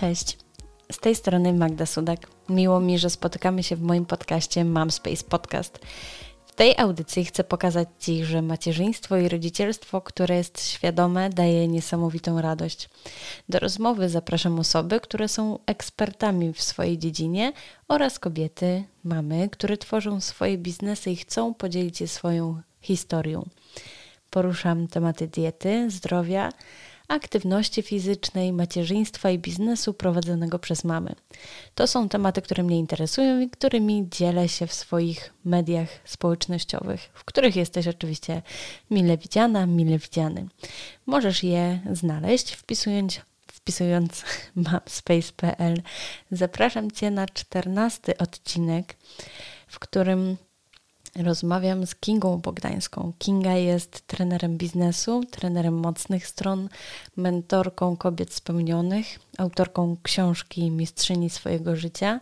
Cześć, z tej strony Magda Sudak. Miło mi, że spotykamy się w moim podcaście Mam Space Podcast. W tej audycji chcę pokazać Ci, że macierzyństwo i rodzicielstwo, które jest świadome, daje niesamowitą radość. Do rozmowy zapraszam osoby, które są ekspertami w swojej dziedzinie oraz kobiety, mamy, które tworzą swoje biznesy i chcą podzielić się swoją historią. Poruszam tematy diety, zdrowia, aktywności fizycznej, macierzyństwa i biznesu prowadzonego przez mamy. To są tematy, które mnie interesują i którymi dzielę się w swoich mediach społecznościowych, w których jesteś oczywiście mile widziana, mile widziany. Możesz je znaleźć wpisując wpisując mapspace.pl. Zapraszam Cię na czternasty odcinek, w którym Rozmawiam z Kingą Bogdańską. Kinga jest trenerem biznesu, trenerem mocnych stron, mentorką kobiet spełnionych, autorką książki Mistrzyni swojego życia,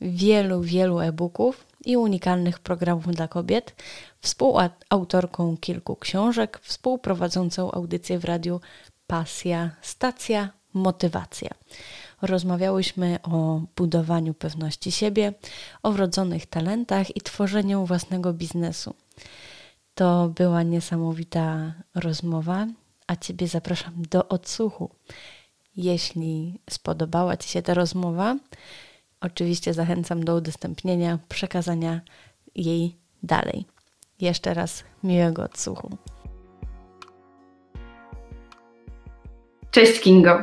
wielu, wielu e-booków i unikalnych programów dla kobiet, współautorką kilku książek, współprowadzącą audycję w radiu Pasja, Stacja, Motywacja. Rozmawiałyśmy o budowaniu pewności siebie, o wrodzonych talentach i tworzeniu własnego biznesu. To była niesamowita rozmowa, a Ciebie zapraszam do odsłuchu. Jeśli spodobała Ci się ta rozmowa, oczywiście zachęcam do udostępnienia, przekazania jej dalej. Jeszcze raz miłego odsłuchu. Cześć Kingo.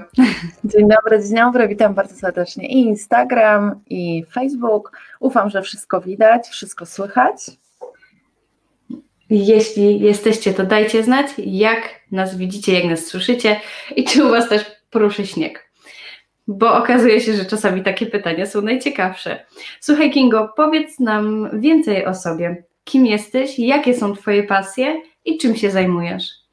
Dzień dobry, dzień dobry, witam bardzo serdecznie i Instagram, i Facebook. Ufam, że wszystko widać, wszystko słychać. Jeśli jesteście, to dajcie znać, jak nas widzicie, jak nas słyszycie i czy u Was też poruszy śnieg. Bo okazuje się, że czasami takie pytania są najciekawsze. Słuchaj, Kingo, powiedz nam więcej o sobie. Kim jesteś, jakie są Twoje pasje i czym się zajmujesz?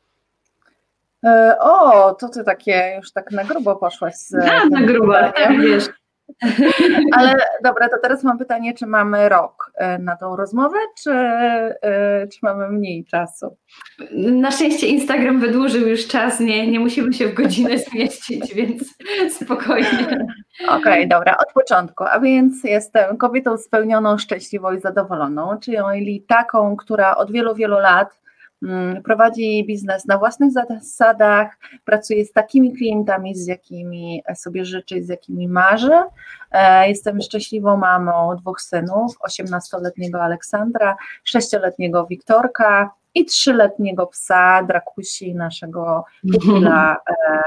E, o, to ty takie już tak na grubo poszłaś. Z na, na grubo, tak wiesz. Ale dobra, to teraz mam pytanie, czy mamy rok e, na tą rozmowę, czy, e, czy mamy mniej czasu? Na szczęście Instagram wydłużył już czas, nie, nie musimy się w godzinę zmieścić, więc spokojnie. Okej, okay, dobra, od początku. A więc jestem kobietą spełnioną, szczęśliwą i zadowoloną, czyli taką, która od wielu, wielu lat prowadzi biznes na własnych zasadach, pracuje z takimi klientami, z jakimi sobie życzy, z jakimi marzy. E, jestem szczęśliwą mamą dwóch synów, 18-letniego Aleksandra, 6-letniego Wiktorka i 3-letniego psa Drakusi, naszego pupila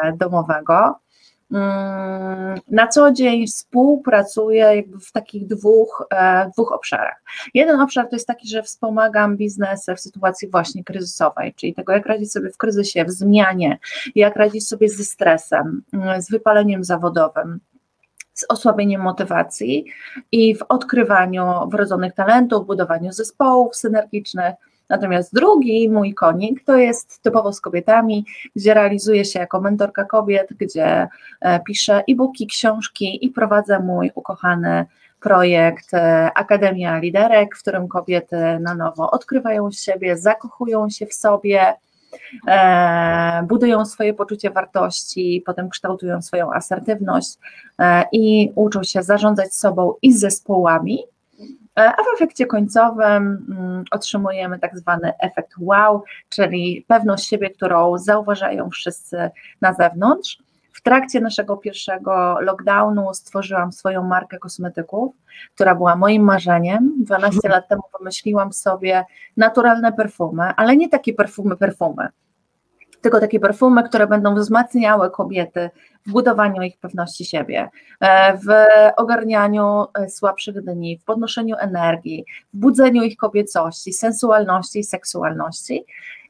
e, domowego. Mm, na co dzień współpracuję jakby w takich dwóch, e, dwóch obszarach. Jeden obszar to jest taki, że wspomagam biznesy w sytuacji właśnie kryzysowej, czyli tego, jak radzić sobie w kryzysie, w zmianie, jak radzić sobie ze stresem, mm, z wypaleniem zawodowym, z osłabieniem motywacji i w odkrywaniu wrodzonych talentów, budowaniu zespołów synergicznych Natomiast drugi mój konik to jest typowo z kobietami, gdzie realizuję się jako mentorka kobiet, gdzie e, piszę e-booki, książki i prowadzę mój ukochany projekt e, Akademia Liderek, w którym kobiety na nowo odkrywają siebie, zakochują się w sobie, e, budują swoje poczucie wartości, potem kształtują swoją asertywność i uczą się zarządzać sobą i zespołami. E, a w efekcie końcowym mm, otrzymujemy tak zwany efekt wow, czyli pewność siebie, którą zauważają wszyscy na zewnątrz. W trakcie naszego pierwszego lockdownu stworzyłam swoją markę kosmetyków, która była moim marzeniem. 12 lat temu pomyśliłam sobie naturalne perfumy, ale nie takie perfumy, perfumy tylko takie perfumy, które będą wzmacniały kobiety w budowaniu ich pewności siebie, e, w ogarnianiu e, słabszych dni, w podnoszeniu energii, w budzeniu ich kobiecości, sensualności i seksualności.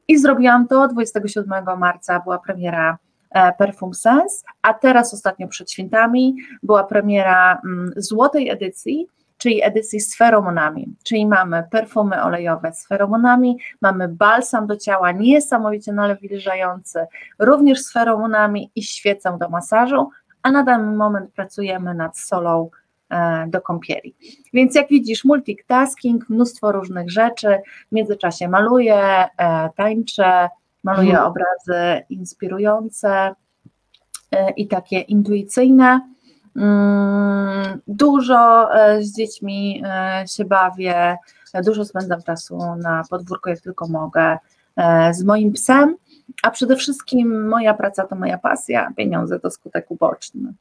I zrobiłam to 27 marca, była premiera e, Perfum Sense, a teraz ostatnio przed świętami była premiera mm, złotej edycji czyli edycji z feromonami, czyli mamy perfumy olejowe z feromonami, mamy balsam do ciała niesamowicie nawilżający, również z feromonami i świecę do masażu, a na dany moment pracujemy nad solą e, do kąpieli. Więc jak widzisz, multitasking, mnóstwo różnych rzeczy, w międzyczasie maluję, e, tańczę, maluję mhm. obrazy inspirujące e, i takie intuicyjne. Mm, dużo z dziećmi się bawię, dużo spędzam czasu na podwórku, jak tylko mogę, z moim psem a przede wszystkim moja praca to moja pasja, pieniądze to skutek uboczny.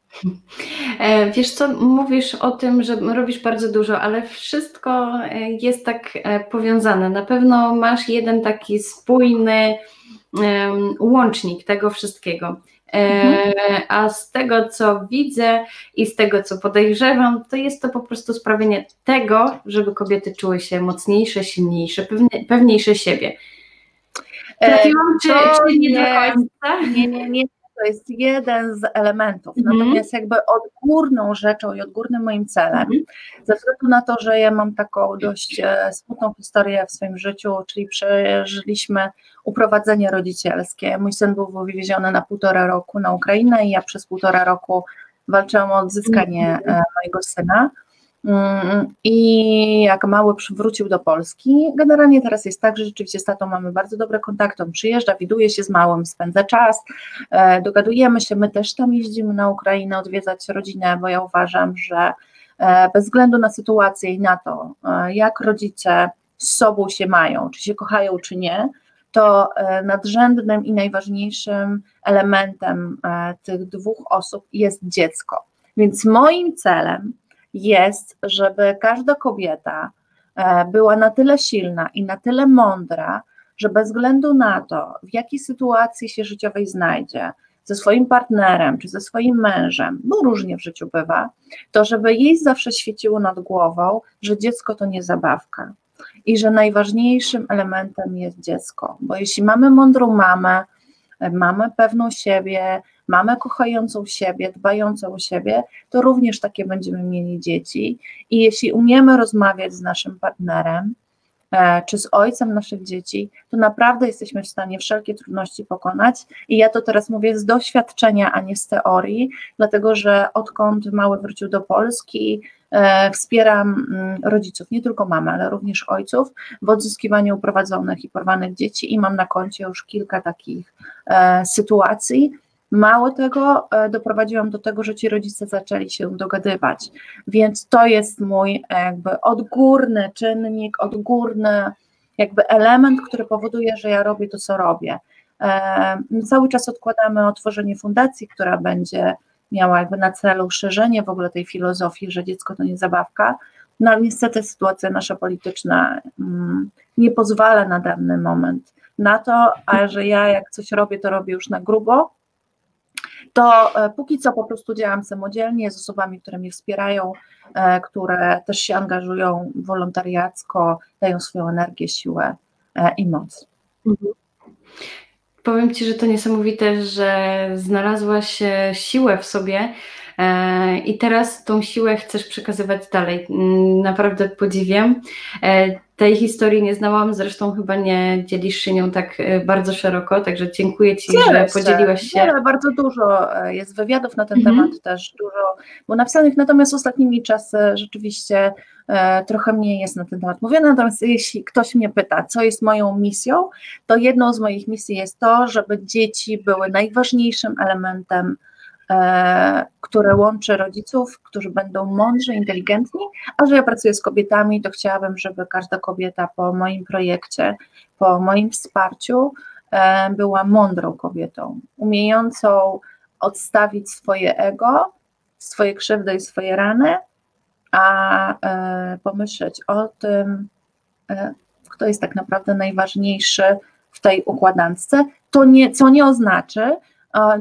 E, wiesz co, mówisz o tym, że robisz bardzo dużo, ale wszystko e, jest tak e, powiązane. Na pewno masz jeden taki spójny łącznik tego wszystkiego. Mhm. A z tego, co widzę i z tego, co podejrzewam, to jest to po prostu sprawienie tego, żeby kobiety czuły się mocniejsze, silniejsze, pewniejsze siebie. Trafiłam, czy, czy nie, nie do końca? Nie, nie, nie. To jest jeden z elementów. Mm. Natomiast jakby odgórną rzeczą i odgórnym moim celem, mm. ze względu na to, że ja mam taką dość e, smutną historię w swoim życiu, czyli przeżyliśmy uprowadzenie rodzicielskie. Mój syn był wywieziony na półtora roku na Ukrainę i ja przez półtora roku walczyłam o odzyskanie mm. mojego syna. Mm, I jak mały przywrócił do Polski, generalnie teraz jest tak, że rzeczywiście z tatą mamy bardzo dobre kontakty. On przyjeżdża, widuje się z małym, spędza czas, e, dogadujemy się. My też tam jeździmy na Ukrainę odwiedzać rodzinę, bo ja uważam, że e, bez względu na sytuację i na to, e, jak rodzice z sobą się mają, czy się kochają, czy nie, to nadrzędnym i najważniejszym elementem tych dwóch osób jest dziecko. Więc moim celem jest, żeby każda kobieta e, była na tyle silna i na tyle mądra, że bez względu na to, w jakiej sytuacji się życiowej znajdzie, ze swoim partnerem czy ze swoim mężem, bo różnie w życiu bywa, to żeby jej zawsze świeciło nad głową, że dziecko to nie zabawka i że najważniejszym elementem jest dziecko, bo jeśli mamy mądrą mamę, mamy pewną siebie, mamę kochającą siebie, dbającą o siebie, to również takie będziemy mieli dzieci. I jeśli umiemy rozmawiać z naszym partnerem, e, czy z ojcem naszych dzieci, to naprawdę jesteśmy w stanie wszelkie trudności pokonać. I ja to teraz mówię z doświadczenia, a nie z teorii, dlatego że odkąd mały wrócił do Polski, e, wspieram mm, rodziców, nie tylko mamy, ale również ojców w odzyskiwaniu uprowadzonych i porwanych dzieci i mam na koncie już kilka takich e, sytuacji, Mało tego, e, doprowadziłam do tego, że ci rodzice zaczęli się dogadywać, więc to jest mój jakby odgórny czynnik, odgórny jakby element, który powoduje, że ja robię to, co robię. E, cały czas odkładamy otworzenie fundacji, która będzie miała jakby na celu szerzenie w ogóle tej filozofii, że dziecko to nie zabawka. No ale niestety sytuacja nasza polityczna mm, nie pozwala na dany moment na to, a że ja jak coś robię, to robię już na grubo, to e, póki co po prostu działam samodzielnie z osobami, które mnie wspierają, e, które też się angażują wolontariacko, dają swoją energię, siłę e, i moc. Mhm. Powiem Ci, że to niesamowite, że znalazłaś siłę w sobie i teraz tą siłę chcesz przekazywać dalej. Mm, naprawdę podziwiam. Tej historii nie znałam, zresztą chyba nie dzielisz się nią tak e, bardzo szeroko, także dziękuję Ci, Dzielę że podzieliłaś się. Dzielę, bardzo dużo e, jest wywiadów na ten mhm. temat też, dużo, bo napisanych, natomiast ostatnimi czasy rzeczywiście e, trochę mniej jest na ten temat mówione, natomiast jeśli ktoś mnie pyta, co jest moją misją, to jedną z moich misji jest to, żeby dzieci były najważniejszym elementem E, które łączy rodziców, którzy będą mądrzy, inteligentni, a że ja pracuję z kobietami, to chciałabym, żeby każda kobieta po moim projekcie, po moim wsparciu e, była mądrą kobietą, umiejącą odstawić swoje ego, swoje krzywdy i swoje rany, a e, pomyśleć o tym, kto jest tak naprawdę najważniejszy w tej układance, to nie, co nie oznacza,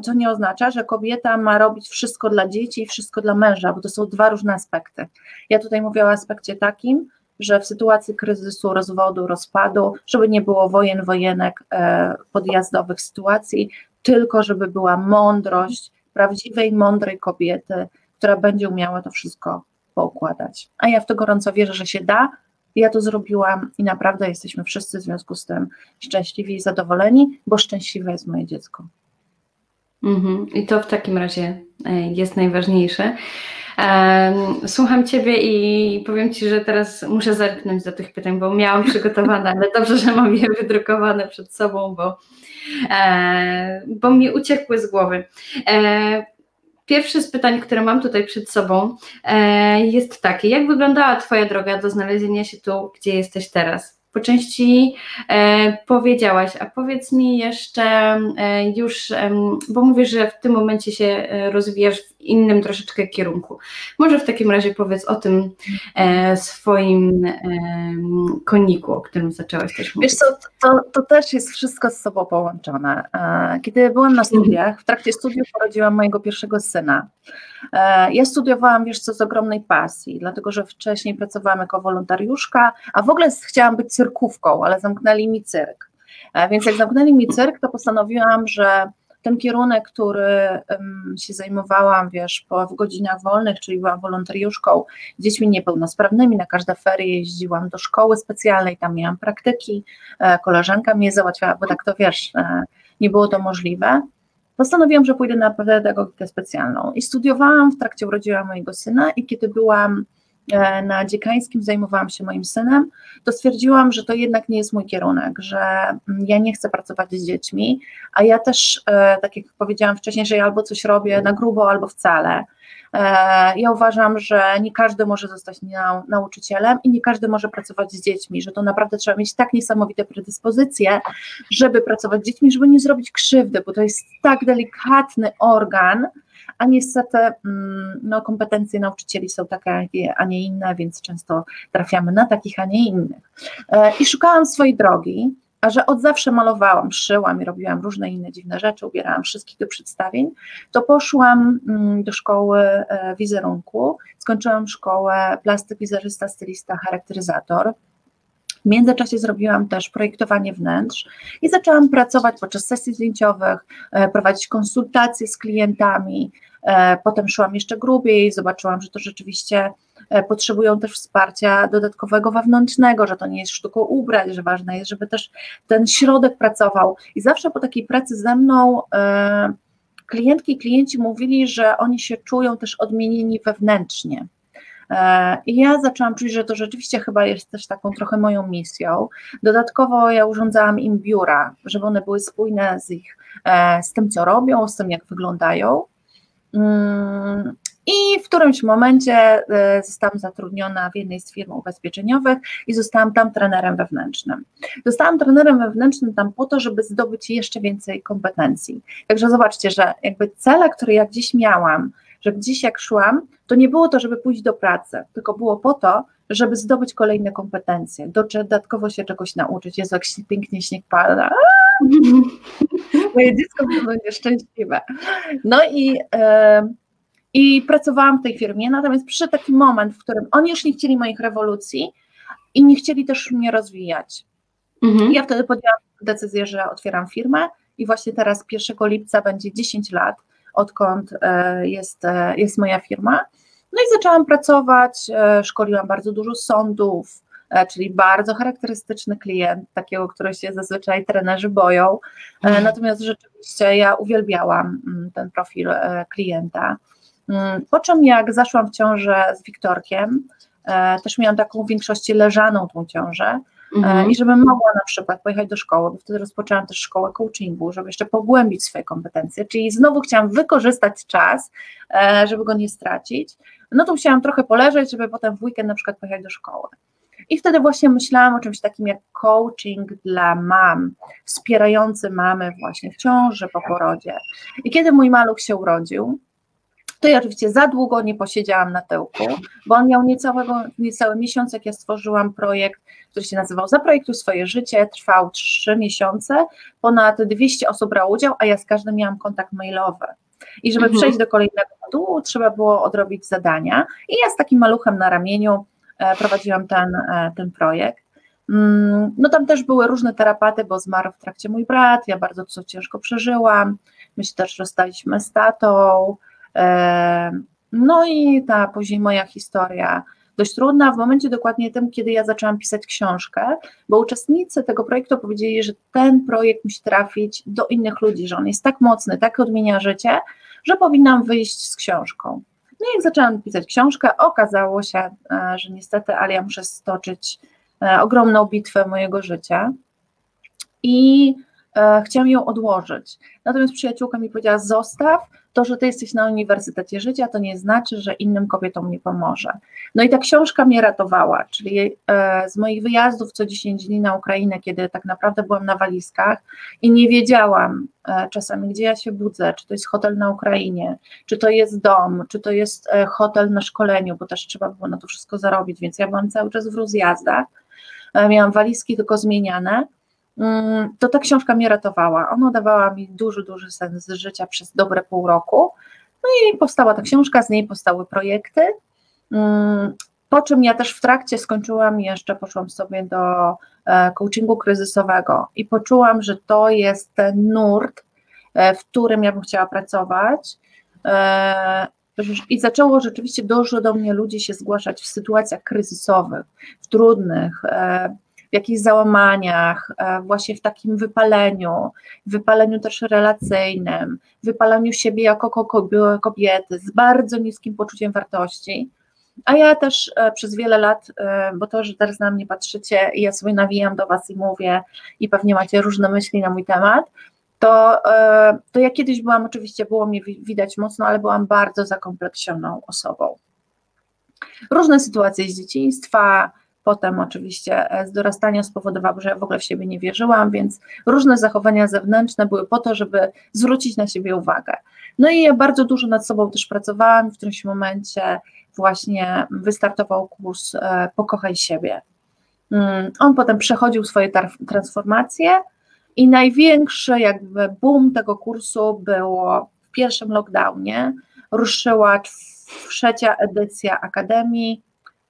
to nie oznacza, że kobieta ma robić wszystko dla dzieci i wszystko dla męża, bo to są dwa różne aspekty. Ja tutaj mówię o aspekcie takim, że w sytuacji kryzysu, rozwodu, rozpadu, żeby nie było wojen, wojenek, e, podjazdowych sytuacji, tylko żeby była mądrość prawdziwej, mądrej kobiety, która będzie umiała to wszystko poukładać. A ja w to gorąco wierzę, że się da. Ja to zrobiłam i naprawdę jesteśmy wszyscy w związku z tym szczęśliwi i zadowoleni, bo szczęśliwe jest moje dziecko. Mhm. I to w takim razie e, jest najważniejsze. Słucham Ciebie i powiem Ci, że teraz muszę zerknąć do tych pytań, bo miałam przygotowane, ale dobrze, że mam je wydrukowane przed sobą, bo, e, bo mi uciekły z głowy. E, Pierwsze z pytań, które mam tutaj przed sobą, jest takie: jak wyglądała Twoja droga do znalezienia się tu, gdzie jesteś teraz? Po części e, powiedziałaś, a powiedz mi jeszcze e, już, e, bo mówisz, że w tym momencie się e, rozwijasz innym troszeczkę kierunku. Może w takim razie powiedz o tym e, swoim e, koniku, o którym zaczęłaś też mówić. Wiesz co, to, to też jest wszystko z sobą połączone. Kiedy byłam na studiach, w trakcie studiów porodziłam mojego pierwszego syna. Ja studiowałam, wiesz co, z ogromnej pasji, dlatego że wcześniej pracowałam jako wolontariuszka, a w ogóle chciałam być cyrkówką, ale zamknęli mi cyrk. E, więc jak zamknęli mi cyrk, to postanowiłam, że ten kierunek, który się zajmowałam, wiesz, po, w godzinach wolnych, czyli byłam wolontariuszką z dziećmi niepełnosprawnymi, na każde ferie jeździłam do szkoły specjalnej, tam miałam praktyki, e, koleżanka mnie załatwiała, bo tak to wiesz, e, nie było to możliwe. Postanowiłam, że pójdę na pedagogikę specjalną i studiowałam w trakcie urodziła mojego syna i kiedy byłam na Dziekańskim zajmowałam się moim synem, to stwierdziłam, że to jednak nie jest mój kierunek, że mm, ja nie chcę pracować z dziećmi, a ja też, e, tak jak powiedziałam wcześniej, że ja albo coś robię na grubo, albo wcale. E, ja uważam, że nie każdy może zostać nauczycielem i nie każdy może pracować z dziećmi, że to naprawdę trzeba mieć tak niesamowite predyspozycje, żeby pracować z dziećmi, żeby nie zrobić krzywdy, bo to jest tak delikatny organ, a niestety mm, no, kompetencje nauczycieli są takie, a nie inne, więc często trafiamy na takich, a nie innych. E, I szukałam swojej drogi, a że od zawsze malowałam, szyłam i robiłam różne inne dziwne rzeczy, ubierałam wszystkich do przedstawień, to poszłam mm, do szkoły e, wizerunku, skończyłam szkołę plastyk, wizerzysta, stylista, charakteryzator, w międzyczasie zrobiłam też projektowanie wnętrz i zaczęłam pracować podczas sesji zdjęciowych, e, prowadzić konsultacje z klientami. E, potem szłam jeszcze grubiej, zobaczyłam, że to rzeczywiście e, potrzebują też wsparcia dodatkowego wewnętrznego, że to nie jest sztuką ubrać, że ważne jest, żeby też ten środek pracował. I zawsze po takiej pracy ze mną klientki i klienci mówili, że oni się czują też odmienieni wewnętrznie. E, I ja zaczęłam czuć, że to rzeczywiście chyba jest też taką trochę moją misją. Dodatkowo ja urządzałam im biura, żeby one były spójne z ich, e, z tym, co robią, z tym, jak wyglądają. Mm, I w którymś momencie e, zostałam zatrudniona w jednej z firm ubezpieczeniowych i zostałam tam trenerem wewnętrznym. Zostałam trenerem wewnętrznym tam po to, żeby zdobyć jeszcze więcej kompetencji. Także zobaczcie, że jakby cele, które ja gdzieś miałam, że gdzieś jak szłam, to nie było to, żeby pójść do pracy, tylko było po to, żeby zdobyć kolejne kompetencje, dodatkowo się czegoś nauczyć. Jezu, jak pięknie śnieg pada. Moje dziecko będzie szczęśliwe. No i, i pracowałam w tej firmie, natomiast przyszedł taki moment, w którym oni już nie chcieli moich rewolucji i nie chcieli też mnie rozwijać. Mhm. Ja wtedy podjęłam decyzję, że otwieram firmę i właśnie teraz 1 lipca będzie 10 lat, odkąd e, jest, e, jest moja firma. No i zaczęłam pracować, e, szkoliłam bardzo dużo sądów, czyli bardzo charakterystyczny klient, takiego, którego się zazwyczaj trenerzy boją. Mhm. Natomiast rzeczywiście ja uwielbiałam mm, ten profil klienta. Mm, po czym jak zaszłam w ciążę z Wiktorkiem, też miałam taką w większości leżaną tą ciążę, mhm. i żebym mogła na przykład pojechać do szkoły, bo wtedy rozpoczęłam też szkołę coachingu, żeby jeszcze pogłębić swoje kompetencje, czyli znowu chciałam wykorzystać czas, e, żeby go nie stracić, no to musiałam trochę poleżeć, żeby potem w weekend na przykład pojechać do szkoły. I wtedy właśnie myślałam o czymś takim jak coaching dla mam, wspierający mamy właśnie w ciąży, po porodzie. I kiedy mój maluch się urodził, to ja oczywiście za długo nie posiedziałam na tyłku, bo on miał niecałego, niecały miesiąc, jak ja stworzyłam projekt, który się nazywał Zaprojektuj swoje życie, trwał trzy miesiące, ponad 200 osób brało udział, a ja z każdym miałam kontakt mailowy. I żeby mhm. przejść do kolejnego modułu, trzeba było odrobić zadania i ja z takim maluchem na ramieniu e, prowadziłam ten, e, ten projekt. Mm, no tam też były różne terapaty, bo zmarł w trakcie mój brat, ja bardzo to ciężko przeżyłam, my się też rozstaliśmy z tatą, no i ta później moja historia dość trudna w momencie dokładnie tym, kiedy ja zaczęłam pisać książkę, bo uczestnicy tego projektu powiedzieli, że ten projekt musi trafić do innych ludzi, że on jest tak mocny, tak odmienia życie, że powinnam wyjść z książką. No i jak zaczęłam pisać książkę, okazało się, e, że niestety, ale ja muszę stoczyć e, ogromną bitwę mojego życia. I e, chciałam ją odłożyć. Natomiast przyjaciółka mi powiedziała: Zostaw, to, że ty jesteś na Uniwersytecie Życia, to nie znaczy, że innym kobietom nie pomoże. No i ta książka mnie ratowała, czyli e, z moich wyjazdów co 10 dni na Ukrainę, kiedy tak naprawdę byłam na walizkach i nie wiedziałam e, czasami, gdzie ja się budzę, czy to jest hotel na Ukrainie, czy to jest dom, czy to jest e, hotel na szkoleniu, bo też trzeba było na to wszystko zarobić, więc ja byłam cały czas w rozjazdach, miałam walizki tylko zmieniane to ta książka mnie ratowała. Ona dawała mi duży, duży sens życia przez dobre pół roku. No i powstała ta książka, z niej powstały projekty. Mm, po czym ja też w trakcie skończyłam jeszcze, poszłam sobie do e, coachingu kryzysowego i poczułam, że to jest ten nurt, e, w którym ja bym chciała pracować. E, I zaczęło rzeczywiście dużo do mnie ludzi się zgłaszać w sytuacjach kryzysowych, w trudnych, w jakichś załamaniach, e, właśnie w takim wypaleniu, wypaleniu też relacyjnym, wypaleniu siebie jako kobiety z bardzo niskim poczuciem wartości. A ja też e, przez wiele lat, e, bo to, że teraz na mnie patrzycie i ja sobie nawijam do Was i mówię i pewnie macie różne myśli na mój temat, to, to ja kiedyś byłam, oczywiście było mnie widać mocno, ale byłam bardzo zakompleksioną osobą. Różne sytuacje z dzieciństwa, Potem oczywiście e, z dorastania spowodowało, że ja w ogóle w siebie nie wierzyłam, więc różne zachowania zewnętrzne były po to, żeby zwrócić na siebie uwagę. No i ja bardzo dużo nad sobą też pracowałam. W którymś momencie właśnie wystartował kurs e, Pokochaj siebie. Mm, on potem przechodził swoje transformacje i największy jakby boom tego kursu było w pierwszym lockdownie. Ruszyła trzecia edycja Akademii,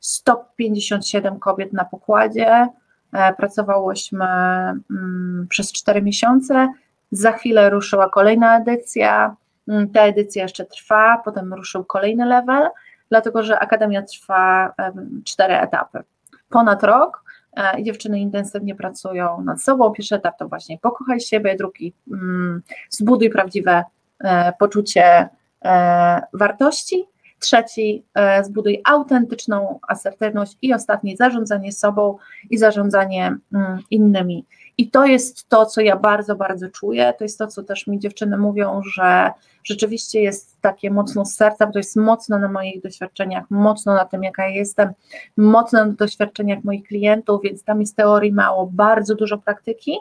157 kobiet na pokładzie. E, pracowałyśmy mm, przez 4 miesiące. Za chwilę ruszyła kolejna edycja. Mm, ta edycja jeszcze trwa, potem ruszył kolejny level, dlatego że Akademia trwa cztery etapy. Ponad rok e, dziewczyny intensywnie pracują nad sobą. Pierwszy etap to właśnie pokochaj siebie, drugi mm, zbuduj prawdziwe e, poczucie wartości, trzeci e, zbuduj autentyczną asertywność i ostatni zarządzanie sobą i zarządzanie mm, innymi. I to jest to, co ja bardzo, bardzo czuję. To jest to, co też mi dziewczyny mówią, że rzeczywiście jest takie mocno z serca, bo to jest mocno na moich doświadczeniach, mocno na tym, jaka ja jestem, mocno na doświadczeniach moich klientów, więc tam jest teorii mało, bardzo dużo praktyki.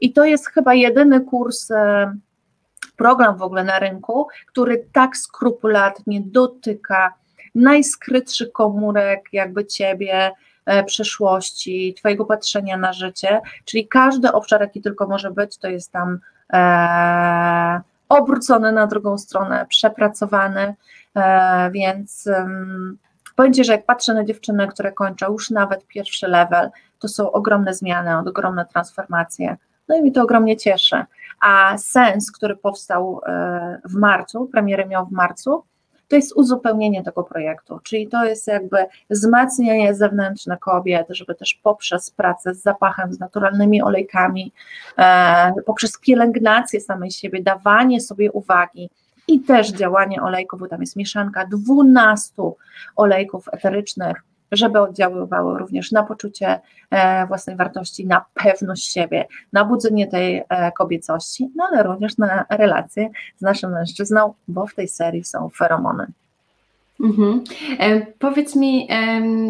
I to jest chyba jedyny kurs e, program w ogóle na rynku, który tak skrupulatnie dotyka najskrytszych komórek jakby ciebie, e, przeszłości, twojego patrzenia na życie, czyli każdy obszar, jaki tylko może być, to jest tam e, obrócony na drugą stronę, przepracowany, e, więc um, powiem Ci, że jak patrzę na dziewczyny, które kończą już nawet pierwszy level, to są ogromne zmiany, ogromne transformacje, no i mi to ogromnie cieszy. A sens, który powstał e, w marcu, premierę miał w marcu, to jest uzupełnienie tego projektu, czyli to jest jakby wzmacnianie zewnętrzne kobiet, żeby też poprzez pracę z zapachem, z naturalnymi olejkami, e, poprzez pielęgnację samej siebie, dawanie sobie uwagi i też działanie olejków, bo tam jest mieszanka 12 olejków eterycznych, żeby oddziaływały również na poczucie e, własnej wartości, na pewność siebie, na budzenie tej e, kobiecości, no ale również na relacje z naszym mężczyzną, bo w tej serii są feromony. Mhm. E, powiedz mi,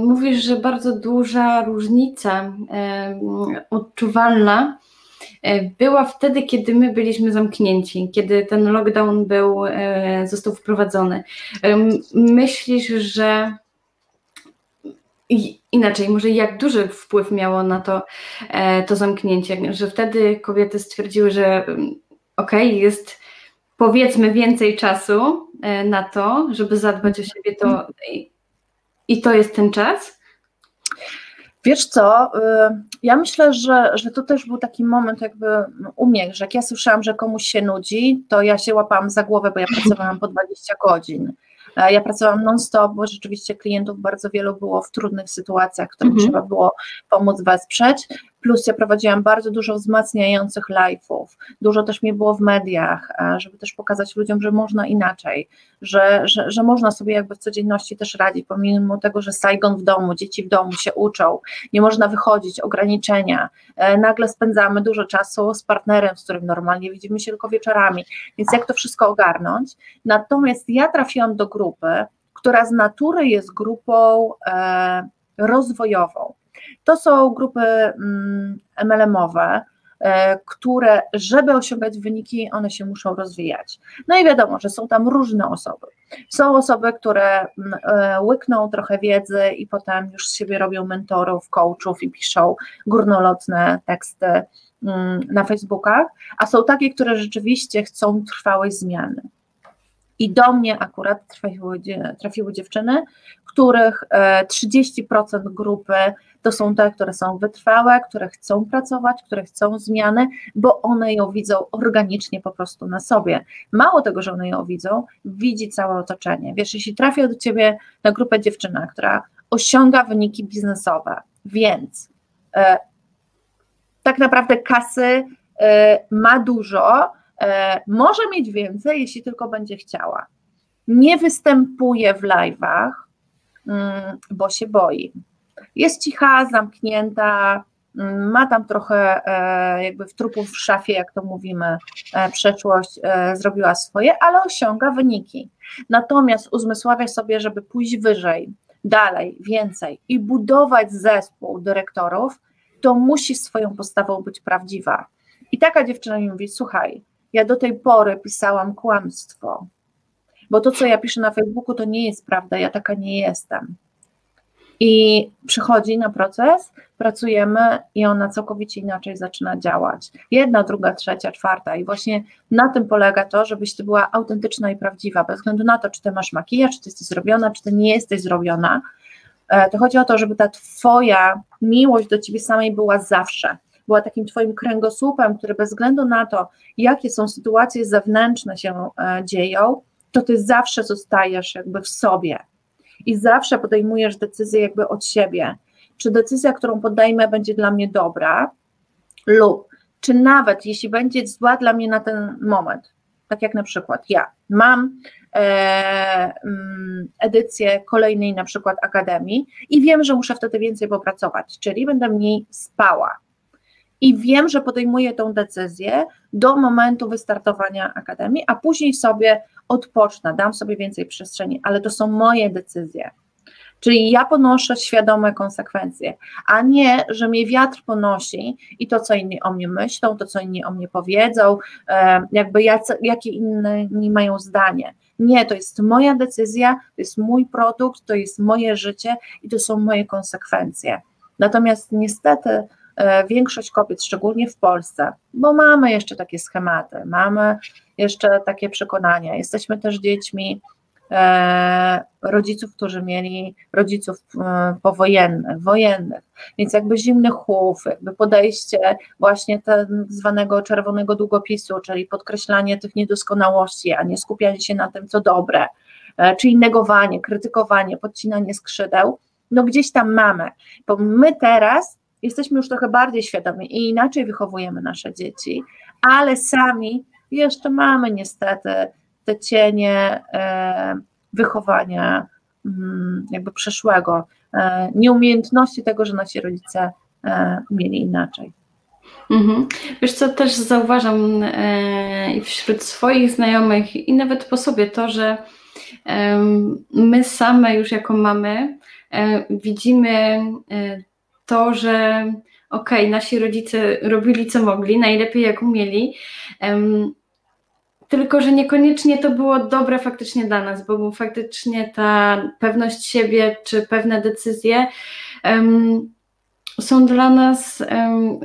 mówisz, że bardzo duża różnica odczuwalna była wtedy, kiedy my byliśmy zamknięci, kiedy ten lockdown był, został wprowadzony. Myślisz, że inaczej, może jak duży wpływ miało na to e, to zamknięcie, że wtedy kobiety stwierdziły, że mm, okej, okay, jest powiedzmy więcej czasu e, na to, żeby zadbać o siebie, to i, to jest ten czas? Wiesz co, y, ja myślę, że, że to też był taki moment jakby u mnie, że jak ja słyszałam, że komuś się nudzi, to ja się łapałam za głowę, bo ja pracowałam po 20 godzin. E, ja pracowałam non-stop, bo rzeczywiście klientów bardzo wielu było w trudnych sytuacjach, którym mhm. trzeba było pomóc wesprzeć. Plus ja prowadziłam bardzo dużo wzmacniających live'ów, dużo też mnie było w mediach, żeby też pokazać ludziom, że można inaczej, że, że, że można sobie jakby w codzienności też radzić, pomimo tego, że Saigon w domu, dzieci w domu się uczą, nie można wychodzić, ograniczenia, e, nagle spędzamy dużo czasu z partnerem, z którym normalnie widzimy się tylko wieczorami, więc jak to wszystko ogarnąć? Natomiast ja trafiłam do grupy, która z natury jest grupą e, rozwojową. To są grupy mm, MLM-owe, e, które, żeby osiągać wyniki, one się muszą rozwijać. No i wiadomo, że są tam różne osoby. Są osoby, które mm, e, łykną trochę wiedzy i potem już z siebie robią mentorów, coachów i piszą górnolotne teksty mm, na Facebookach, a są takie, które rzeczywiście chcą trwałej zmiany. I do mnie akurat trafiły, trafiły dziewczyny, których 30% e, grupy to są te, które są wytrwałe, które chcą pracować, które chcą zmiany, bo one ją widzą organicznie po prostu na sobie. Mało tego, że one ją widzą, widzi całe otoczenie. Wiesz, jeśli trafia do ciebie na grupę dziewczyna, która osiąga wyniki biznesowe, więc e, tak naprawdę kasy e, ma dużo, może mieć więcej, jeśli tylko będzie chciała. Nie występuje w live'ach, bo się boi jest cicha, zamknięta, mm, ma tam trochę e, jakby w trupów w szafie, jak to mówimy, e, przeszłość e, zrobiła swoje, ale osiąga wyniki. Natomiast uzmysławia sobie, żeby pójść wyżej, dalej, więcej i budować zespół dyrektorów, to musi swoją postawą być prawdziwa. I taka dziewczyna mi mówi: Słuchaj, ja do tej pory pisałam kłamstwo, bo to, co ja piszę na Facebooku, to nie jest prawda, ja taka nie jestem. I przychodzi na proces, pracujemy i ona całkowicie inaczej zaczyna działać. Jedna, druga, trzecia, czwarta. I właśnie na tym polega to, żebyś ty była autentyczna i prawdziwa, bez względu na to, czy ty masz makijaż, czy ty jesteś zrobiona, czy ty nie jesteś zrobiona. E, to chodzi o to, żeby ta twoja miłość do ciebie samej była zawsze. Była takim twoim kręgosłupem, który bez względu na to, jakie są sytuacje zewnętrzne się e, dzieją, to ty zawsze zostajesz jakby w sobie i zawsze podejmujesz decyzję jakby od siebie. Czy decyzja, którą podejmę, będzie dla mnie dobra, lub czy nawet jeśli będzie zła dla mnie na ten moment, tak jak na przykład ja mam e, mm, edycję kolejnej na przykład akademii i wiem, że muszę wtedy więcej popracować, czyli będę mniej spała. I wiem, że podejmuję tą decyzję do momentu wystartowania akademii, a później sobie odpocznę, dam sobie więcej przestrzeni, ale to są moje decyzje. Czyli ja ponoszę świadome konsekwencje, a nie, że mnie wiatr ponosi i to, co inni o mnie myślą, to, co inni o mnie powiedzą, e, jakby jacy, jakie inni mają zdanie. Nie, to jest moja decyzja, to jest mój produkt, to jest moje życie i to są moje konsekwencje. Natomiast niestety większość kobiet, szczególnie w Polsce, bo mamy jeszcze takie schematy, mamy jeszcze takie przekonania. Jesteśmy też dziećmi e, rodziców, którzy mieli rodziców e, powojennych, wojennych, więc jakby zimny chłów, jakby podejście właśnie tak zwanego czerwonego długopisu, czyli podkreślanie tych niedoskonałości, a nie skupianie się na tym, co dobre, e, czyli negowanie, krytykowanie, podcinanie skrzydeł, no gdzieś tam mamy, bo my teraz jesteśmy już trochę bardziej świadomi i inaczej wychowujemy nasze dzieci, ale sami jeszcze mamy niestety te cienie e, wychowania mm, jakby przeszłego, e, nieumiejętności tego, że nasi rodzice e, mieli inaczej. Mhm. Wiesz co, też zauważam i wśród swoich znajomych i nawet po sobie to, że my same już jako mamy widzimy to, że okej, okay, nasi rodzice robili co mogli, najlepiej jak umieli, um, tylko, że niekoniecznie to było dobre faktycznie dla nas, bo faktycznie ta pewność siebie czy pewne decyzje. Um, są dla nas,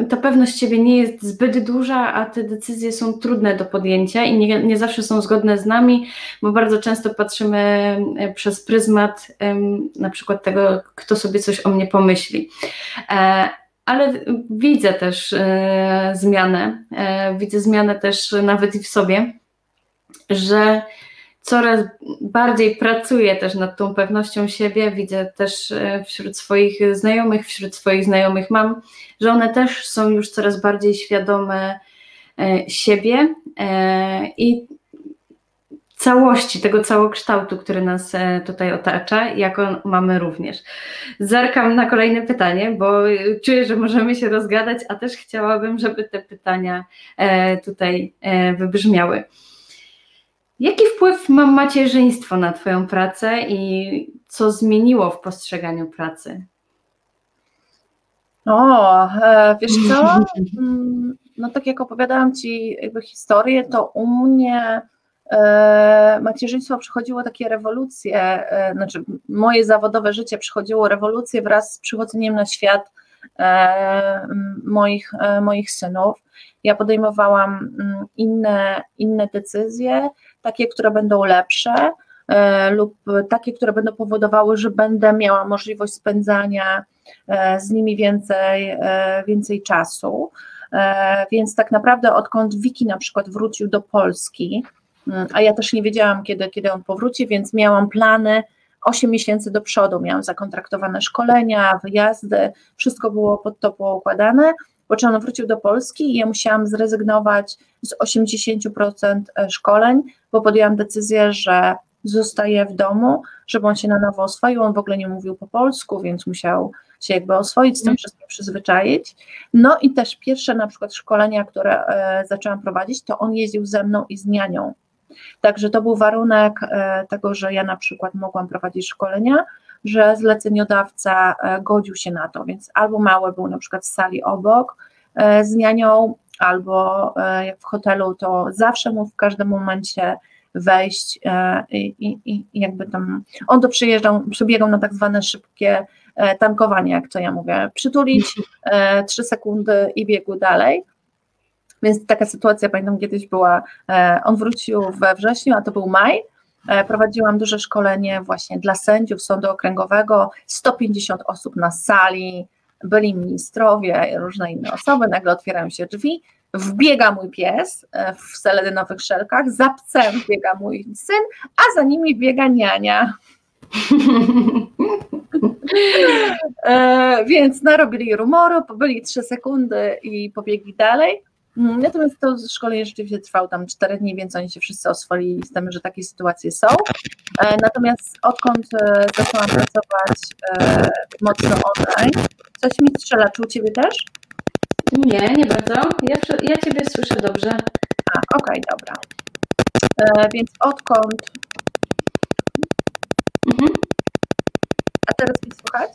ta pewność siebie nie jest zbyt duża, a te decyzje są trudne do podjęcia i nie, nie zawsze są zgodne z nami, bo bardzo często patrzymy e, przez pryzmat na przykład tego, kto sobie coś o mnie pomyśli. E, ale widzę też e, zmianę, widzę zmianę też nawet i w sobie, że coraz bardziej pracuje też nad tą pewnością siebie. Widzę też e, wśród swoich znajomych, wśród swoich znajomych mam, że one też są już coraz bardziej świadome e, siebie e, i całości, tego całokształtu, który nas tutaj otacza, jako mamy również. Zerkam na kolejne pytanie, bo czuję, że możemy się rozgadać, a też chciałabym, żeby te pytania tutaj wybrzmiały. Jaki wpływ ma macierzyństwo na Twoją pracę i co zmieniło w postrzeganiu pracy? O, e, wiesz co? Mm, no tak jak opowiadałam Ci jakby historię, to u mnie e, macierzyństwo przychodziło takie rewolucje, e, znaczy moje zawodowe życie przychodziło rewolucję wraz z przychodzeniem na świat moich, moich synów. Ja podejmowałam mm, inne, inne decyzje, takie, które będą lepsze e, lub takie, które będą powodowały, że będę miała możliwość spędzania e, z nimi więcej, e, więcej czasu. Więc tak naprawdę odkąd Wiki na przykład wrócił do Polski, mm, a ja też nie wiedziałam, kiedy, kiedy on powróci, więc miałam plany 8 miesięcy do przodu, miałam zakontraktowane szkolenia, wyjazdy, wszystko było pod to poukładane po czym on wrócił do Polski i ja musiałam zrezygnować z 80% e, szkoleń, bo podjęłam decyzję, że zostaje w domu, żeby on się na nowo oswoił. On w ogóle nie mówił po polsku, więc musiał się jakby oswoić, z tym mhm. wszystkim przyzwyczaić. No i też pierwsze na przykład szkolenia, które e, zaczęłam prowadzić, to on jeździł ze mną i z nianią. Także to był warunek e, tego, że ja na przykład mogłam prowadzić szkolenia, że zleceniodawca e, godził się na to, więc albo mały był na przykład w sali obok e, z nianią, albo e, jak w hotelu, to zawsze mógł w każdym momencie wejść i, i, i jakby tam, on to przyjeżdżał, przebiegał na tak zwane szybkie tankowanie, jak to ja mówię, przytulić trzy sekundy i biegł dalej. Więc taka sytuacja, pamiętam kiedyś była, on wrócił we wrześniu, a to był maj, prowadziłam duże szkolenie właśnie dla sędziów Sądu Okręgowego, 150 osób na sali, byli ministrowie, różne inne osoby, nagle otwierają się drzwi, wbiega mój pies e, w seledynowych szelkach, za psem biega mój syn, a za nimi biega niania. e, więc narobili rumoru, byli trzy sekundy i pobiegli dalej. Mm, natomiast to szkolenie rzeczywiście trwało tam 4 dni, więc oni się wszyscy oswoili z tym, że takie sytuacje są. E, natomiast odkąd e, zaczęłam pracować e, mocno online, coś mi strzela, czy u Ciebie też? Nie, nie bardzo. Ja, ja Ciebie słyszę dobrze. A, okej, okay, dobra. Więc odkąd... Mhm. A teraz mnie słychać?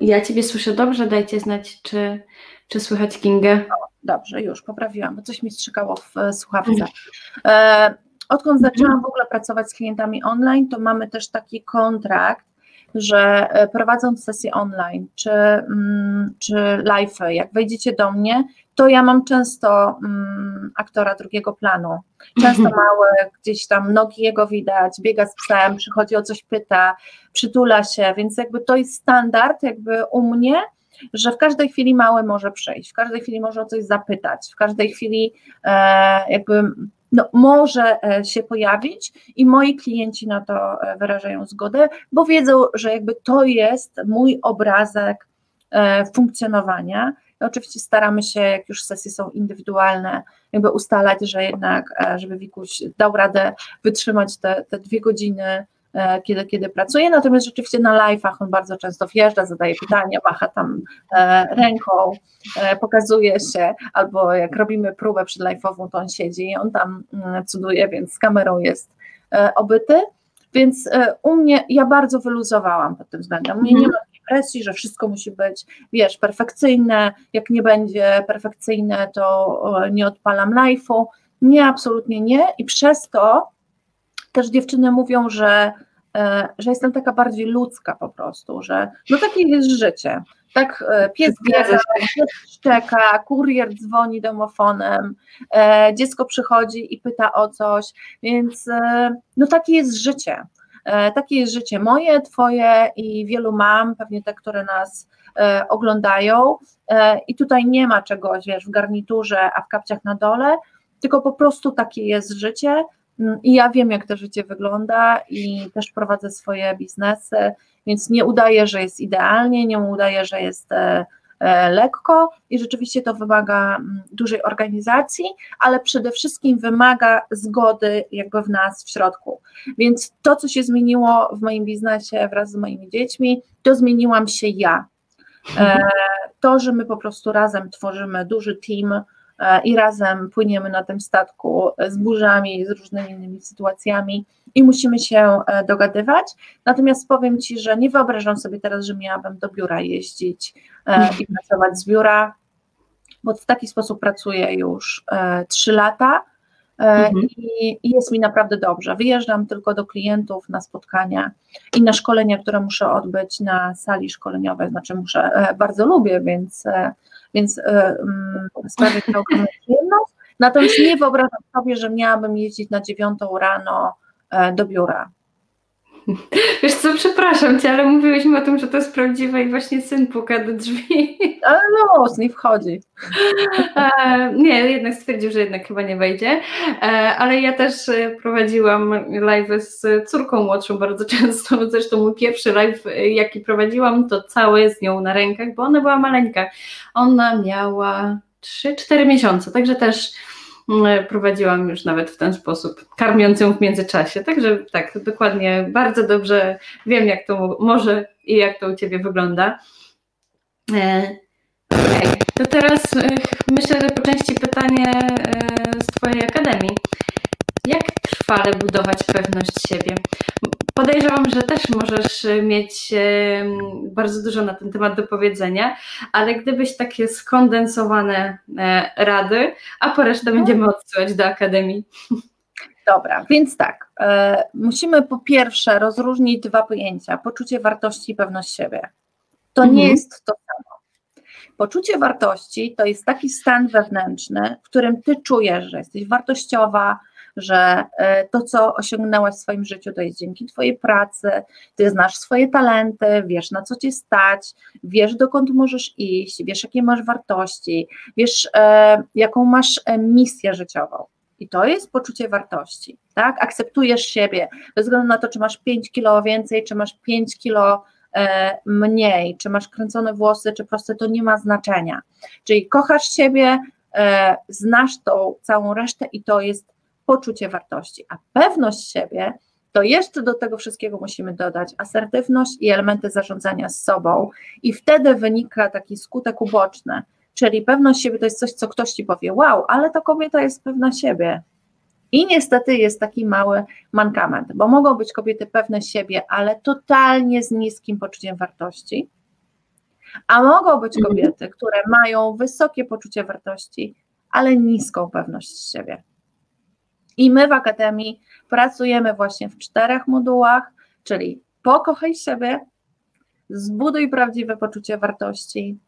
Ja Ciebie słyszę dobrze, dajcie znać, czy, czy słychać Kingę. Dobrze, już poprawiłam, bo coś mi strzykało w e, słuchawce. E, odkąd zaczęłam w ogóle pracować z klientami online, to mamy też taki kontrakt, że e, prowadząc sesję online czy, mm, czy live, jak wejdziecie do mnie, to ja mam często mm, aktora drugiego planu. Często mhm. mały, gdzieś tam nogi jego widać, biega z psem, przychodzi o coś pyta, przytula się, więc jakby to jest standard jakby u mnie, że w każdej chwili mały może przyjść, w każdej chwili może o coś zapytać, w każdej chwili e, jakby no, może e, się pojawić i moi klienci na to e, wyrażają zgodę, bo wiedzą, że jakby to jest mój obrazek funkcjonowania. I oczywiście staramy się, jak już sesje są indywidualne, jakby ustalać, że jednak, żeby Wikuś dał radę wytrzymać te, te dwie godziny kiedy, kiedy pracuje, natomiast rzeczywiście na live'ach on bardzo często wjeżdża, zadaje pytania, macha tam e, ręką, e, pokazuje się, albo jak robimy próbę przed live'ową, to on siedzi i on tam mm, cuduje, więc z kamerą jest obyty, więc u mnie, ja bardzo wyluzowałam pod tym względem, u mnie nie mhm. ma presji, że wszystko musi być, wiesz, perfekcyjne, jak nie będzie perfekcyjne, to nie odpalam live'u, nie, absolutnie nie. I przez to też dziewczyny mówią, że, e, że jestem taka bardziej ludzka po prostu, że no takie jest życie. Tak, e, pies biega, pies szczeka, kurier dzwoni domofonem, e, dziecko przychodzi i pyta o coś, więc no takie jest życie. Takie jest życie moje, twoje i wielu mam, pewnie te, które nas oglądają. I tutaj nie ma czegoś, wiesz, w garniturze, a w kapciach na dole, tylko po prostu takie jest życie i ja wiem, jak to życie wygląda i też prowadzę swoje biznesy, więc nie udaję, że jest idealnie, nie udaję, że jest e, e, lekko i rzeczywiście to wymaga mm, dużej organizacji, ale przede wszystkim wymaga zgody jakby w nas w środku. Więc to, co się zmieniło w moim biznesie wraz z moimi dziećmi, to zmieniłam się ja. E, to, że my po prostu razem tworzymy duży team, i razem płyniemy na tym statku z burzami, z różnymi innymi sytuacjami i musimy się e, dogadywać. Natomiast powiem Ci, że nie wyobrażam sobie teraz, że miałabym do biura jeździć e, i pracować z biura, bo w taki sposób pracuję już trzy lata. Mhm. I, I, jest mi naprawdę dobrze. Wyjeżdżam tylko do klientów na spotkania i na szkolenia, które muszę odbyć na sali szkoleniowej. Znaczy, muszę, bardzo lubię, więc więc sprawia to ogromną przyjemność. Natomiast nie wyobrażam sobie, że miałabym jeździć na dziewiątą rano e, do biura. Wiesz co, przepraszam cię, ale mówiłyśmy o tym, że to jest prawdziwe i właśnie syn puka do drzwi. Ale no, nie wchodzi. E, nie, jednak stwierdził, że jednak chyba nie wejdzie. E, ale ja też e, prowadziłam live z córką młodszą bardzo często. Zresztą mój pierwszy live, jaki prowadziłam, to całe z nią na rękach, bo ona była maleńka. Ona miała 3-4 miesiące, także też prowadziłam już nawet w ten sposób, karmiąc ją w międzyczasie. Także tak, dokładnie, bardzo dobrze wiem, jak to może i jak to u Ciebie wygląda. E, okay. To teraz e, myślę, że po części pytanie e, z Twojej akademii. Jak trwale budować pewność siebie? Podejrzewam, że też możesz mieć bardzo dużo na ten temat do powiedzenia, ale gdybyś takie skondensowane e, rady, a po resztę będziemy odsyłać do Akademii. Dobra, więc tak, e, musimy po pierwsze rozróżnić dwa pojęcia: poczucie wartości i pewność siebie. To mhm. nie jest to samo. Poczucie wartości to jest taki stan wewnętrzny, w którym ty czujesz, że jesteś wartościowa, że e, to, co osiągnęłaś w swoim życiu, to jest dzięki Twojej pracy, Ty znasz swoje talenty, wiesz na co Cię stać, wiesz dokąd możesz iść, wiesz jakie masz wartości, wiesz e, jaką masz e, misję życiową. I to jest poczucie wartości, tak? Akceptujesz siebie, bez względu na to, czy masz 5 kilo więcej, czy masz 5 kilo mniej, czy masz kręcone włosy, czy proste, to nie ma znaczenia. Czyli kochasz siebie, znasz tą całą resztę i to jest poczucie wartości, a pewność siebie to jeszcze do tego wszystkiego musimy dodać asertywność i elementy zarządzania z sobą, i wtedy wynika taki skutek uboczny, czyli pewność siebie to jest coś, co ktoś ci powie, wow, ale ta kobieta jest pewna siebie. I niestety jest taki mały mankament, bo mogą być kobiety pewne siebie, ale totalnie z niskim poczuciem wartości, a mogą być mhm. kobiety, które mają wysokie poczucie wartości, ale niską pewność siebie. I my w Akademii pracujemy właśnie w czterech modułach, czyli pokochaj siebie, zbuduj prawdziwe poczucie wartości,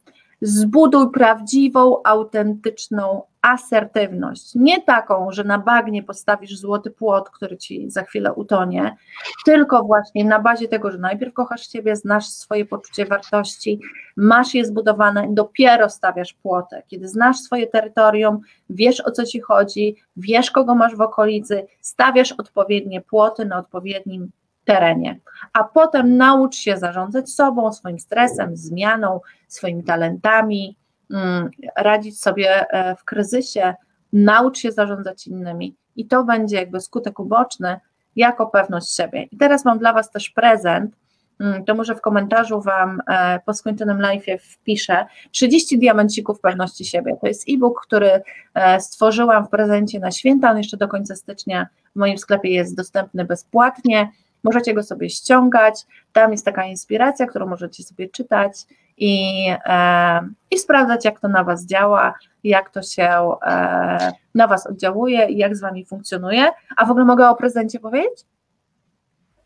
zbuduj prawdziwą, autentyczną asertywność. Nie taką, że na bagnie postawisz złoty płot, który ci za chwilę utonie, tylko właśnie na bazie tego, że najpierw kochasz siebie, znasz swoje poczucie wartości, masz je zbudowane, dopiero stawiasz płotę. Kiedy znasz swoje terytorium, wiesz o co ci chodzi, wiesz kogo masz w okolicy, stawiasz odpowiednie płoty na odpowiednim terenie, a potem naucz się zarządzać sobą, swoim stresem, zmianą, swoimi talentami, mm, radzić sobie e, w kryzysie, naucz się zarządzać innymi i to będzie jakby skutek uboczny jako pewność siebie. I teraz mam dla Was też prezent, mm, to może w komentarzu Wam e, po skończonym live wpiszę 30 diamencików pewności siebie. To jest e-book, który e, stworzyłam w prezencie na święta, on jeszcze do końca stycznia w moim sklepie jest dostępny bezpłatnie. Możecie go sobie ściągać, tam jest taka inspiracja, którą możecie sobie czytać i, e, i sprawdzać, jak to na Was działa, jak to się e, na Was oddziałuje i jak z Wami funkcjonuje. A w ogóle mogę o prezencie powiedzieć?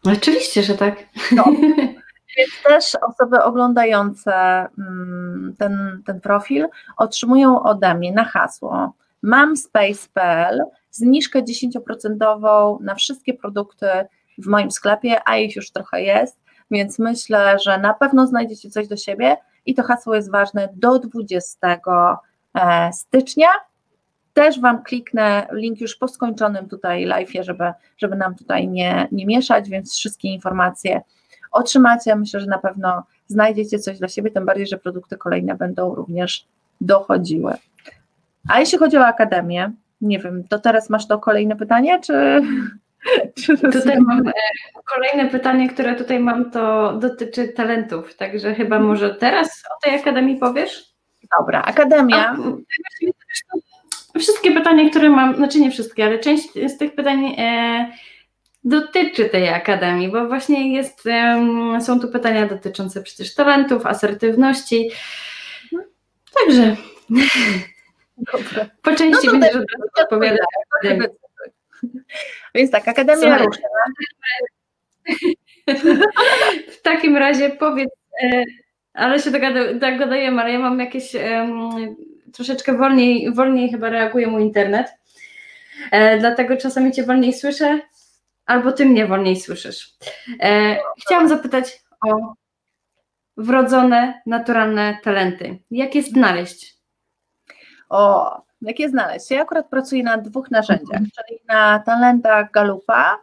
Oczywiście, że tak. No. Więc też osoby oglądające mm, ten, ten profil otrzymują ode mnie na hasło mamspace.pl zniżkę 10% na wszystkie produkty w moim sklepie, a ich już trochę jest, więc myślę, że na pewno znajdziecie coś do siebie i to hasło jest ważne do 20 e, stycznia. Też Wam kliknę link już po skończonym tutaj live'ie, żeby, żeby nam tutaj nie, nie mieszać, więc wszystkie informacje otrzymacie. Myślę, że na pewno znajdziecie coś dla siebie, tym bardziej, że produkty kolejne będą również dochodziły. A jeśli chodzi o Akademię, nie wiem, to teraz masz to kolejne pytanie, czy... tutaj mam e, kolejne pytanie, które tutaj mam, to dotyczy talentów, także chyba może teraz o tej Akademii powiesz? Dobra, Akademia. A, wszystkie pytania, które mam, znaczy nie wszystkie, ale część z tych pytań e, dotyczy tej akademii, bo właśnie jest, e, są tu pytania dotyczące przecież talentów, asertywności. Także Dobra. po części no będziesz odpowiadać. Więc tak, Akademia rusza. W takim razie powiedz, e, ale się tak gadajemy, ale ja mam jakieś um, troszeczkę wolniej, wolniej chyba reaguje mój internet. E, dlatego czasami cię wolniej słyszę, albo ty mnie wolniej słyszysz. E, chciałam zapytać o wrodzone, naturalne talenty. Jak je znaleźć? O, jak je znaleźć? Ja akurat pracuję na dwóch narzędziach, mhm. czyli na talentach Galupa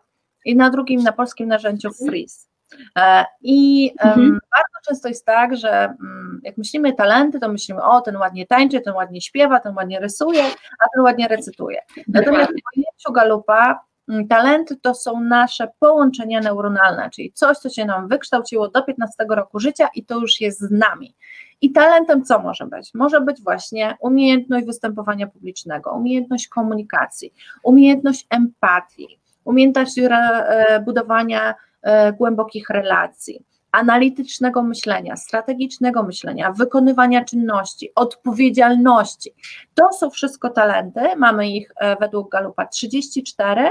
i na drugim, na polskim narzędziu Freeze. E, I mhm. bardzo często jest tak, że mm, jak myślimy talenty, to myślimy, o ten ładnie tańczy, ten ładnie śpiewa, ten ładnie rysuje, a ten ładnie recytuje. Natomiast w pojęciu Galupa mm, talenty to są nasze połączenia neuronalne, czyli coś, co się nam wykształciło do 15 roku życia i to już jest z nami. I talentem co może być? Może być właśnie umiejętność występowania publicznego, umiejętność komunikacji, umiejętność empatii, umiejętność e, budowania E, głębokich relacji, analitycznego myślenia, strategicznego myślenia, wykonywania czynności, odpowiedzialności. To są wszystko talenty, mamy ich e, według Galupa 34.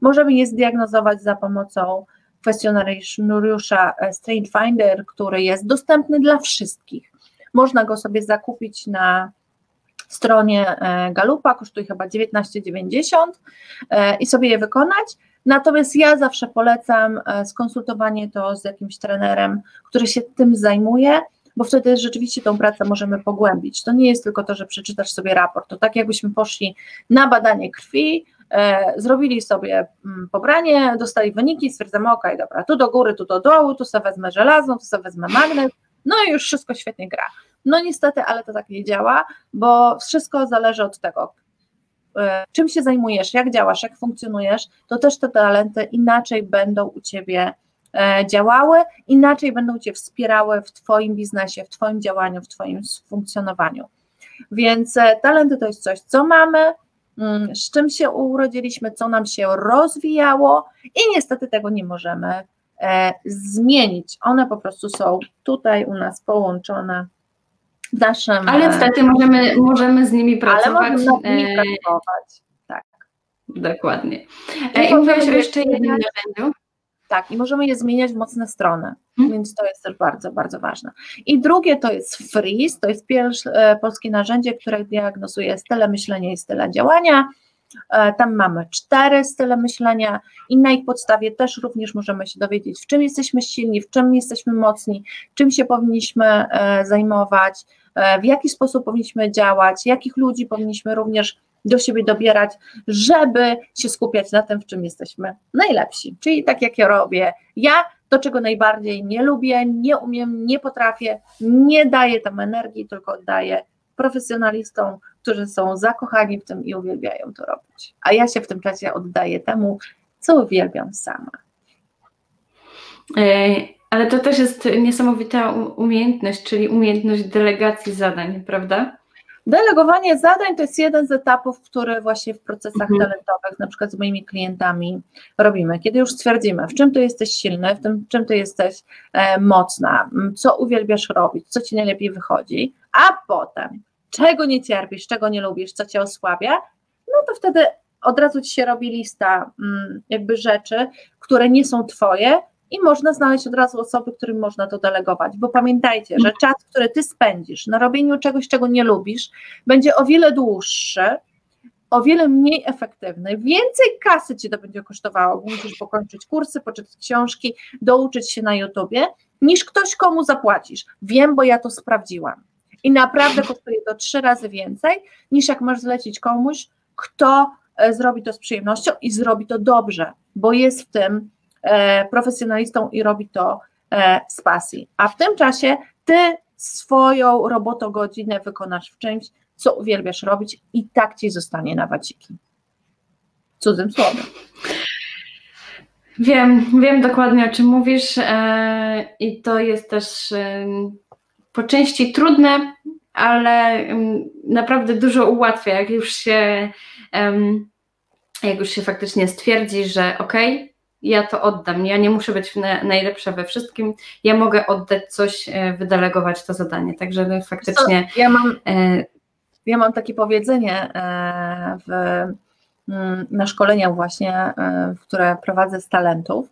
Możemy je zdiagnozować za pomocą kwestionariusza Strange Finder, który jest dostępny dla wszystkich. Można go sobie zakupić na stronie Galupa, kosztuje chyba 19,90 i sobie je wykonać. Natomiast ja zawsze polecam e, skonsultowanie to z jakimś trenerem, który się tym zajmuje, bo wtedy rzeczywiście tą pracę możemy pogłębić. To nie jest tylko to, że przeczytasz sobie raport, to tak jakbyśmy poszli na badanie krwi, e, zrobili sobie mm, pobranie, dostali wyniki, stwierdzamy, ok, dobra, tu do góry, tu do dołu, tu sobie wezmę żelazną, tu sobie wezmę magnes, no i już wszystko świetnie gra. No niestety, ale to tak nie działa, bo wszystko zależy od tego, E, czym się zajmujesz, jak działasz, jak funkcjonujesz, to też te talenty inaczej będą u Ciebie e, działały, inaczej będą Cię wspierały w Twoim biznesie, w Twoim działaniu, w Twoim funkcjonowaniu. Więc e, talenty to jest coś, co mamy, mm, z czym się urodziliśmy, co nam się rozwijało i niestety tego nie możemy zmienić. One po prostu są tutaj u nas połączone naszym... Ale niestety możemy, możemy z nimi pracować. Ale możemy z nimi e, pracować, tak. Dokładnie. I, e, I mówiłaś o jeszcze jednym narzędziu. Tak, i możemy je zmieniać w mocne strony, hmm. więc to jest też bardzo, bardzo ważne. I drugie to jest Freeze, to jest pierwsze e, polskie narzędzie, które diagnozuje style myślenia i style działania. E, tam mamy cztery style myślenia i na ich podstawie też również możemy się dowiedzieć, w czym jesteśmy silni, w czym jesteśmy mocni, czym się powinniśmy e, zajmować, e, w jaki sposób powinniśmy działać, jakich ludzi powinniśmy również do siebie dobierać, żeby się skupiać na tym, w czym jesteśmy najlepsi. Czyli tak jak ja robię, ja to, czego najbardziej nie lubię, nie umiem, nie potrafię, nie daję tam energii, tylko oddaję profesjonalistom, którzy są zakochani w tym i uwielbiają to robić. A ja się w tym czasie oddaję temu, co uwielbiam sama. Ale to też jest niesamowita umiejętność, czyli umiejętność delegacji zadań, prawda? Delegowanie zadań to jest jeden z etapów, który właśnie w procesach mhm. talentowych, na przykład z moimi klientami robimy. Kiedy już stwierdzimy, w czym ty jesteś silny, w tym, czym ty jesteś e, mocna, co uwielbiasz robić, co ci najlepiej wychodzi, a potem czego nie cierpisz, czego nie lubisz, co cię osłabia, no to wtedy od razu ci się robi lista mm, jakby rzeczy, które nie są twoje i można znaleźć od razu osoby, którym można to delegować, bo pamiętajcie, że czas, który ty spędzisz na robieniu czegoś, czego nie lubisz, będzie o wiele dłuższy, o wiele mniej efektywny, więcej kasy ci to będzie kosztowało, bo musisz pokończyć kursy, poczytać książki, douczyć się na YouTubie, niż ktoś komu zapłacisz. Wiem, bo ja to sprawdziłam. I naprawdę kosztuje to trzy razy więcej, niż jak masz zlecić komuś, kto zrobi to z przyjemnością i zrobi to dobrze, bo jest w tym profesjonalistą i robi to z pasji. A w tym czasie ty swoją robotogodzinę wykonasz w czymś, co uwielbiasz robić i tak ci zostanie na waciki. Cudzym słowem. Wiem, wiem dokładnie o czym mówisz e, i to jest też e, po części trudne, ale naprawdę dużo ułatwia, jak już się, jak już się faktycznie stwierdzi, że okej, okay, ja to oddam, ja nie muszę być najlepsza we wszystkim, ja mogę oddać coś, e, wydelegować to zadanie, także no, faktycznie... Ja mam, ja mam takie powiedzenie w Mm, na szkoleniach właśnie, e, które prowadzę z talentów.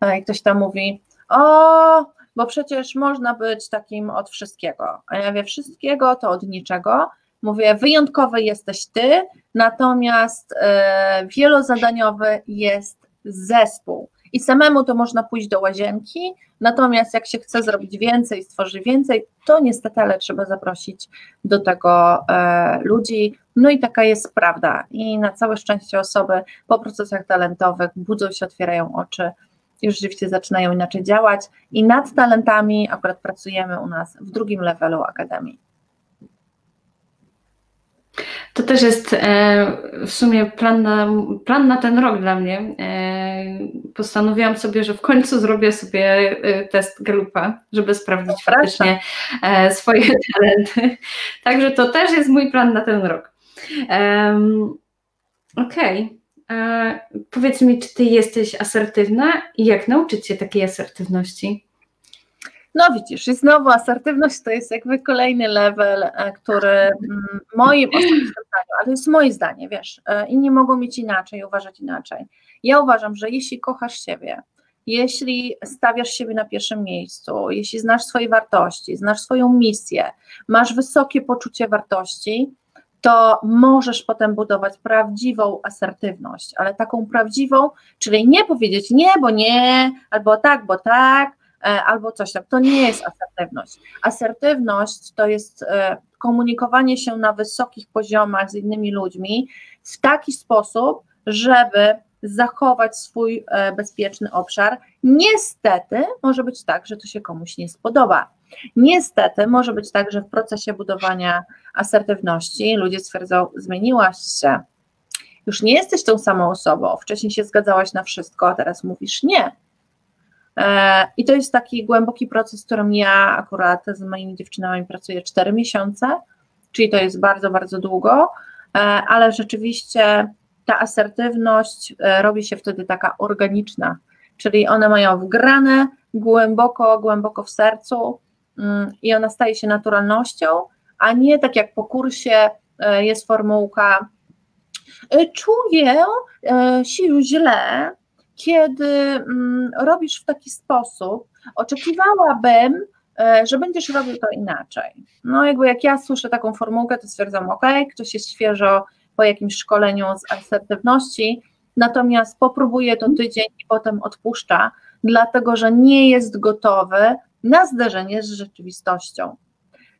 E, ktoś tam mówi, o, bo przecież można być takim od wszystkiego. A ja wie wszystkiego to od niczego. Mówię, wyjątkowy jesteś ty, natomiast e, wielozadaniowy jest zespół. I samemu to można pójść do łazienki, natomiast jak się chce zrobić więcej, stworzyć więcej, to niestety, ale trzeba zaprosić do tego e, ludzi. No i taka jest prawda. I na całe szczęście osoby po procesach talentowych budzą się, otwierają oczy i rzeczywiście zaczynają inaczej działać. I nad talentami akurat pracujemy u nas w drugim levelu Akademii. To też jest e, w sumie plan na, plan na ten rok dla mnie. E, postanowiłam sobie, że w końcu zrobię sobie e, test Galupa, żeby sprawdzić faktycznie swoje talenty. Także to też jest mój plan na ten rok. Okej. Okay. Powiedz mi, czy ty jesteś asertywna i jak nauczyć się takiej asertywności? No widzisz, i znowu asertywność to jest jakby kolejny level, e, który mm, moim osobistym zdaniu, ale jest moje zdanie, wiesz, e, inni mogą mieć inaczej, uważać inaczej. Ja uważam, że jeśli kochasz siebie, jeśli stawiasz siebie na pierwszym miejscu, jeśli znasz swoje wartości, znasz swoją misję, masz wysokie poczucie wartości, to możesz potem budować prawdziwą asertywność, ale taką prawdziwą, czyli nie powiedzieć nie, bo nie, albo tak, bo tak, E, albo coś tam. To nie jest asertywność. Asertywność to jest e, komunikowanie się na wysokich poziomach z innymi ludźmi w taki sposób, żeby zachować swój e, bezpieczny obszar. Niestety może być tak, że to się komuś nie spodoba. Niestety może być tak, że w procesie budowania asertywności ludzie stwierdzą, zmieniłaś się, już nie jesteś tą samą osobą, wcześniej się zgadzałaś na wszystko, a teraz mówisz nie. E, I to jest taki głęboki proces, w którym ja akurat z moimi dziewczynami pracuję 4 miesiące, czyli to jest bardzo, bardzo długo, e, ale rzeczywiście ta asertywność e, robi się wtedy taka organiczna, czyli one mają wgrane głęboko, głęboko w sercu mm, i ona staje się naturalnością, a nie tak jak po kursie jest formułka czuję się źle, kiedy mm, robisz w taki sposób, oczekiwałabym, e, że będziesz robił to inaczej. No jakby jak ja słyszę taką formułkę, to stwierdzam, ok, ktoś jest świeżo po jakimś szkoleniu z asertywności, natomiast popróbuje to tydzień i potem odpuszcza, dlatego że nie jest gotowy na zderzenie z rzeczywistością.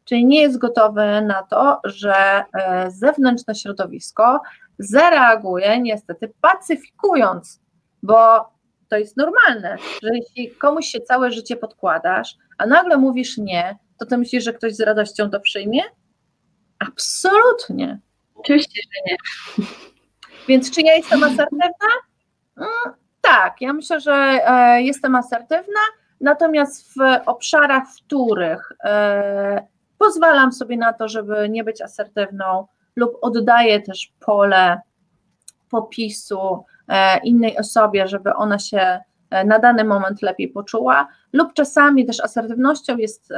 Czyli nie jest gotowy na to, że e, zewnętrzne środowisko zareaguje niestety pacyfikując bo to jest normalne, że jeśli komuś się całe życie podkładasz, a nagle mówisz nie, to ty myślisz, że ktoś z radością to przyjmie? Absolutnie. Oczywiście, że nie. Więc czy ja jestem asertywna? Mm, tak, ja myślę, że e, jestem asertywna, natomiast w obszarach, w których e, pozwalam sobie na to, żeby nie być asertywną lub oddaję też pole popisu, E, innej osobie, żeby ona się na dany moment lepiej poczuła, lub czasami też asertywnością jest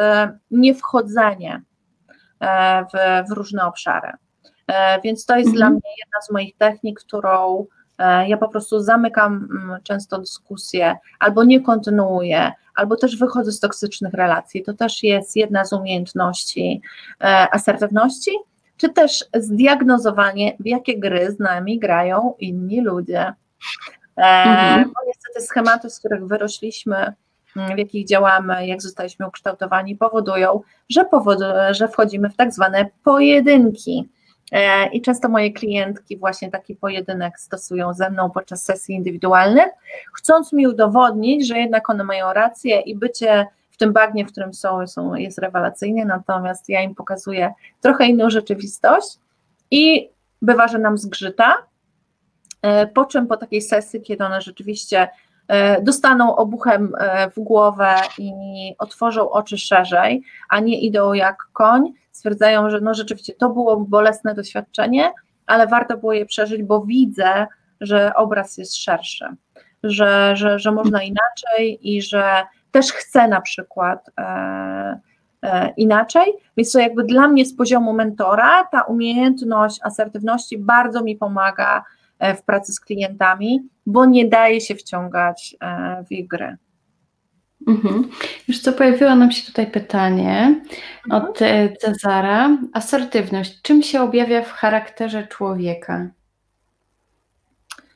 niewchodzenie w różne obszary. Więc to jest mhm. dla mnie jedna z moich technik, którą ja po prostu zamykam mm, często dyskusję, albo nie kontynuuję, albo też wychodzę z toksycznych relacji. To też jest jedna z umiejętności asertywności, czy też zdiagnozowanie, w jakie gry z nami grają inni ludzie. E, mhm. Bo niestety schematy, z których wyrośliśmy, mm, w jakich działamy, jak zostaliśmy ukształtowani, powodują, że, że wchodzimy w tak zwane pojedynki. E, I często moje klientki właśnie taki pojedynek stosują ze mną podczas sesji indywidualnych, chcąc mi udowodnić, że jednak one mają rację i bycie w tym bagnie, w którym są, są jest rewelacyjnie, natomiast ja im pokazuję trochę inną rzeczywistość i bywa, że nam zgrzyta, e, po czym po takiej sesji, kiedy one rzeczywiście e, dostaną obuchem w głowę i otworzą oczy szerzej, a nie idą jak koń, stwierdzają, że no rzeczywiście to było bolesne doświadczenie, ale warto było je przeżyć, bo widzę, że obraz jest szerszy, że, że, że można inaczej i że też chcę na przykład e, e, inaczej, więc to jakby dla mnie z poziomu mentora ta umiejętność asertywności bardzo mi pomaga e, w pracy z klientami, bo nie daje się wciągać e, w ich gry. Mhm. Już co, pojawiło nam się tutaj pytanie mhm. od e, Cezara. Asertywność, czym się objawia w charakterze człowieka?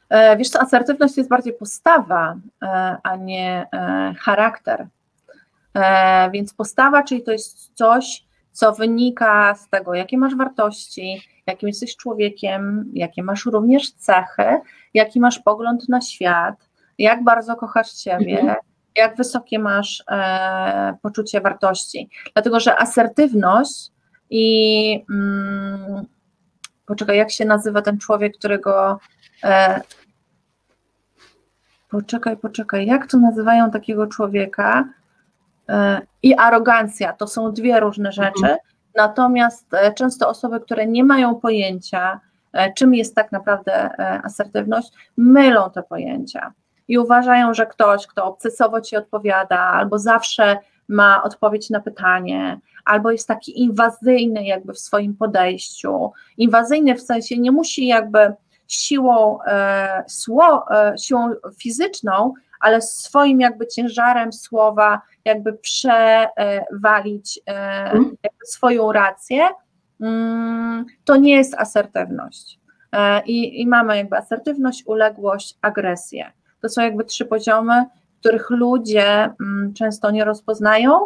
E, wiesz co, asertywność to jest bardziej postawa, e, a nie charakter. Więc postawa, czyli to jest coś, co wynika z tego, jakie masz wartości, jakim jesteś człowiekiem, jakie masz również cechy, jaki masz pogląd na świat, jak bardzo kochasz siebie, mhm jak wysokie masz e, poczucie wartości. Dlatego, że asertywność i mm, poczekaj, jak się nazywa ten człowiek, którego e, poczekaj, poczekaj, jak to nazywają takiego człowieka e, i arogancja, to są dwie różne rzeczy, mhm. natomiast e, często osoby, które nie mają pojęcia, e, czym jest tak naprawdę e, asertywność, mylą te pojęcia i uważają, że ktoś, kto obcesowo ci odpowiada, albo zawsze ma odpowiedź na pytanie, albo jest taki inwazyjny jakby w swoim podejściu. Inwazyjny w sensie nie musi jakby siłą, e, sło, e, siłą fizyczną, ale swoim jakby ciężarem słowa jakby przewalić e, mhm. jakby swoją rację, mm, to nie jest asertywność. E, I, I mamy jakby asertywność, uległość, agresję. To są jakby trzy poziomy, których ludzie mm, często nie rozpoznają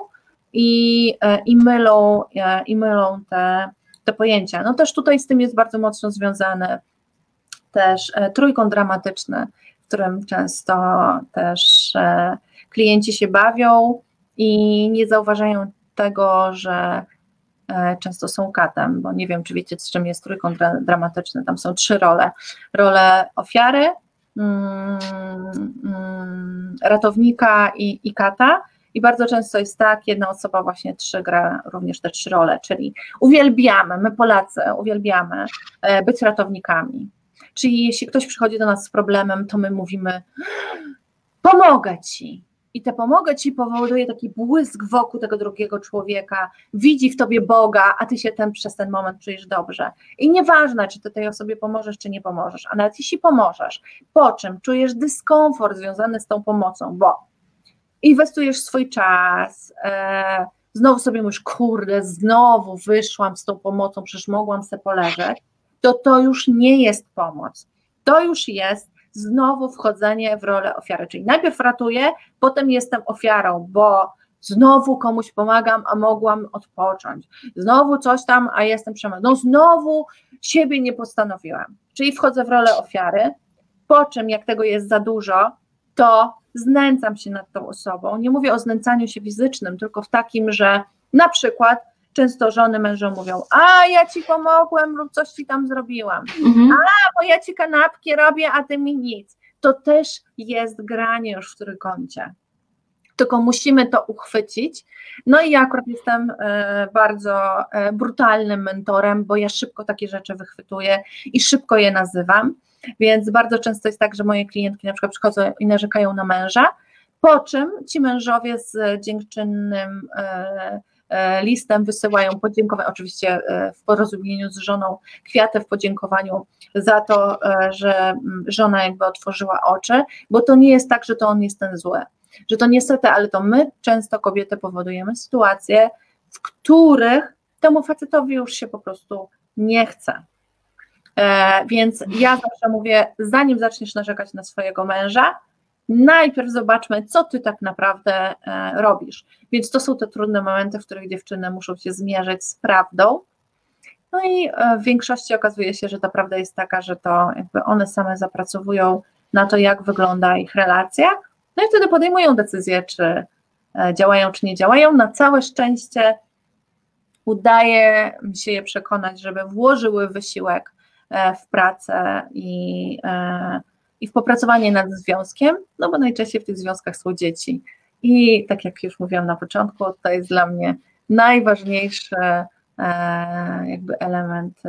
i, e, i mylą, e, i mylą te, te pojęcia. No też tutaj z tym jest bardzo mocno związany też e, trójkąt dramatyczny, w którym często też klienci się bawią i nie zauważają tego, że często są katem, bo nie wiem, czy wiecie, z czym jest trójkąt dramatyczny. Tam są trzy role. Role ofiary, ratownika i, i kata. I bardzo często jest tak, jedna osoba właśnie trzy gra również te trzy role, czyli uwielbiamy, my Polacy uwielbiamy e, być ratownikami. Czyli jeśli ktoś przychodzi do nas z problemem, to my mówimy: Pomogę ci, i te pomogę ci powoduje taki błysk wokół tego drugiego człowieka, widzi w tobie Boga, a ty się ten, przez ten moment czujesz dobrze. I nieważne, czy ty tej osobie pomożesz, czy nie pomożesz, a nawet jeśli pomożesz, po czym czujesz dyskomfort związany z tą pomocą, bo inwestujesz swój czas, e, znowu sobie mówisz, kurde, znowu wyszłam z tą pomocą, przecież mogłam sobie poleżeć, to to już nie jest pomoc. To już jest znowu wchodzenie w rolę ofiary. Czyli najpierw ratuję, potem jestem ofiarą, bo znowu komuś pomagam, a mogłam odpocząć. Znowu coś tam, a jestem przemocy. No znowu siebie nie postanowiłam. Czyli wchodzę w rolę ofiary, po czym jak tego jest za dużo, to znęcam się nad tą osobą. Nie mówię o znęcaniu się fizycznym, tylko w takim, że na przykład często żony mężom mówią, a ja ci pomogłem lub coś ci tam zrobiłam, mhm. a bo ja ci kanapki robię, a ty mi nic. To też jest granie już w trójkącie. Tylko musimy to uchwycić. No i ja akurat jestem e, bardzo e, brutalnym mentorem, bo ja szybko takie rzeczy wychwytuję i szybko je nazywam. Więc bardzo często jest tak, że moje klientki na przykład przychodzą i narzekają na męża, po czym ci mężowie z dziękczynnym e, listem wysyłają podziękowania, oczywiście e, w porozumieniu z żoną, kwiaty w podziękowaniu za to, e, że żona jakby otworzyła oczy, bo to nie jest tak, że to on jest ten zły, że to niestety, ale to my często kobiety powodujemy sytuacje, w których temu facetowi już się po prostu nie chce. Więc ja zawsze mówię, zanim zaczniesz narzekać na swojego męża, najpierw zobaczmy, co ty tak naprawdę e, robisz. Więc to są te trudne momenty, w których dziewczyny muszą się zmierzyć z prawdą No i w większości okazuje się, że ta prawda jest taka, że to jakby one same zapracowują na to, jak wygląda ich relacja, no i wtedy podejmują decyzję, czy działają, czy nie działają. Na całe szczęście udaje mi się je przekonać, żeby włożyły wysiłek e, w pracę i, e, i w popracowanie nad związkiem, no bo najczęściej w tych związkach są dzieci. I tak jak już mówiłam na początku, to jest dla mnie najważniejszy e, jakby element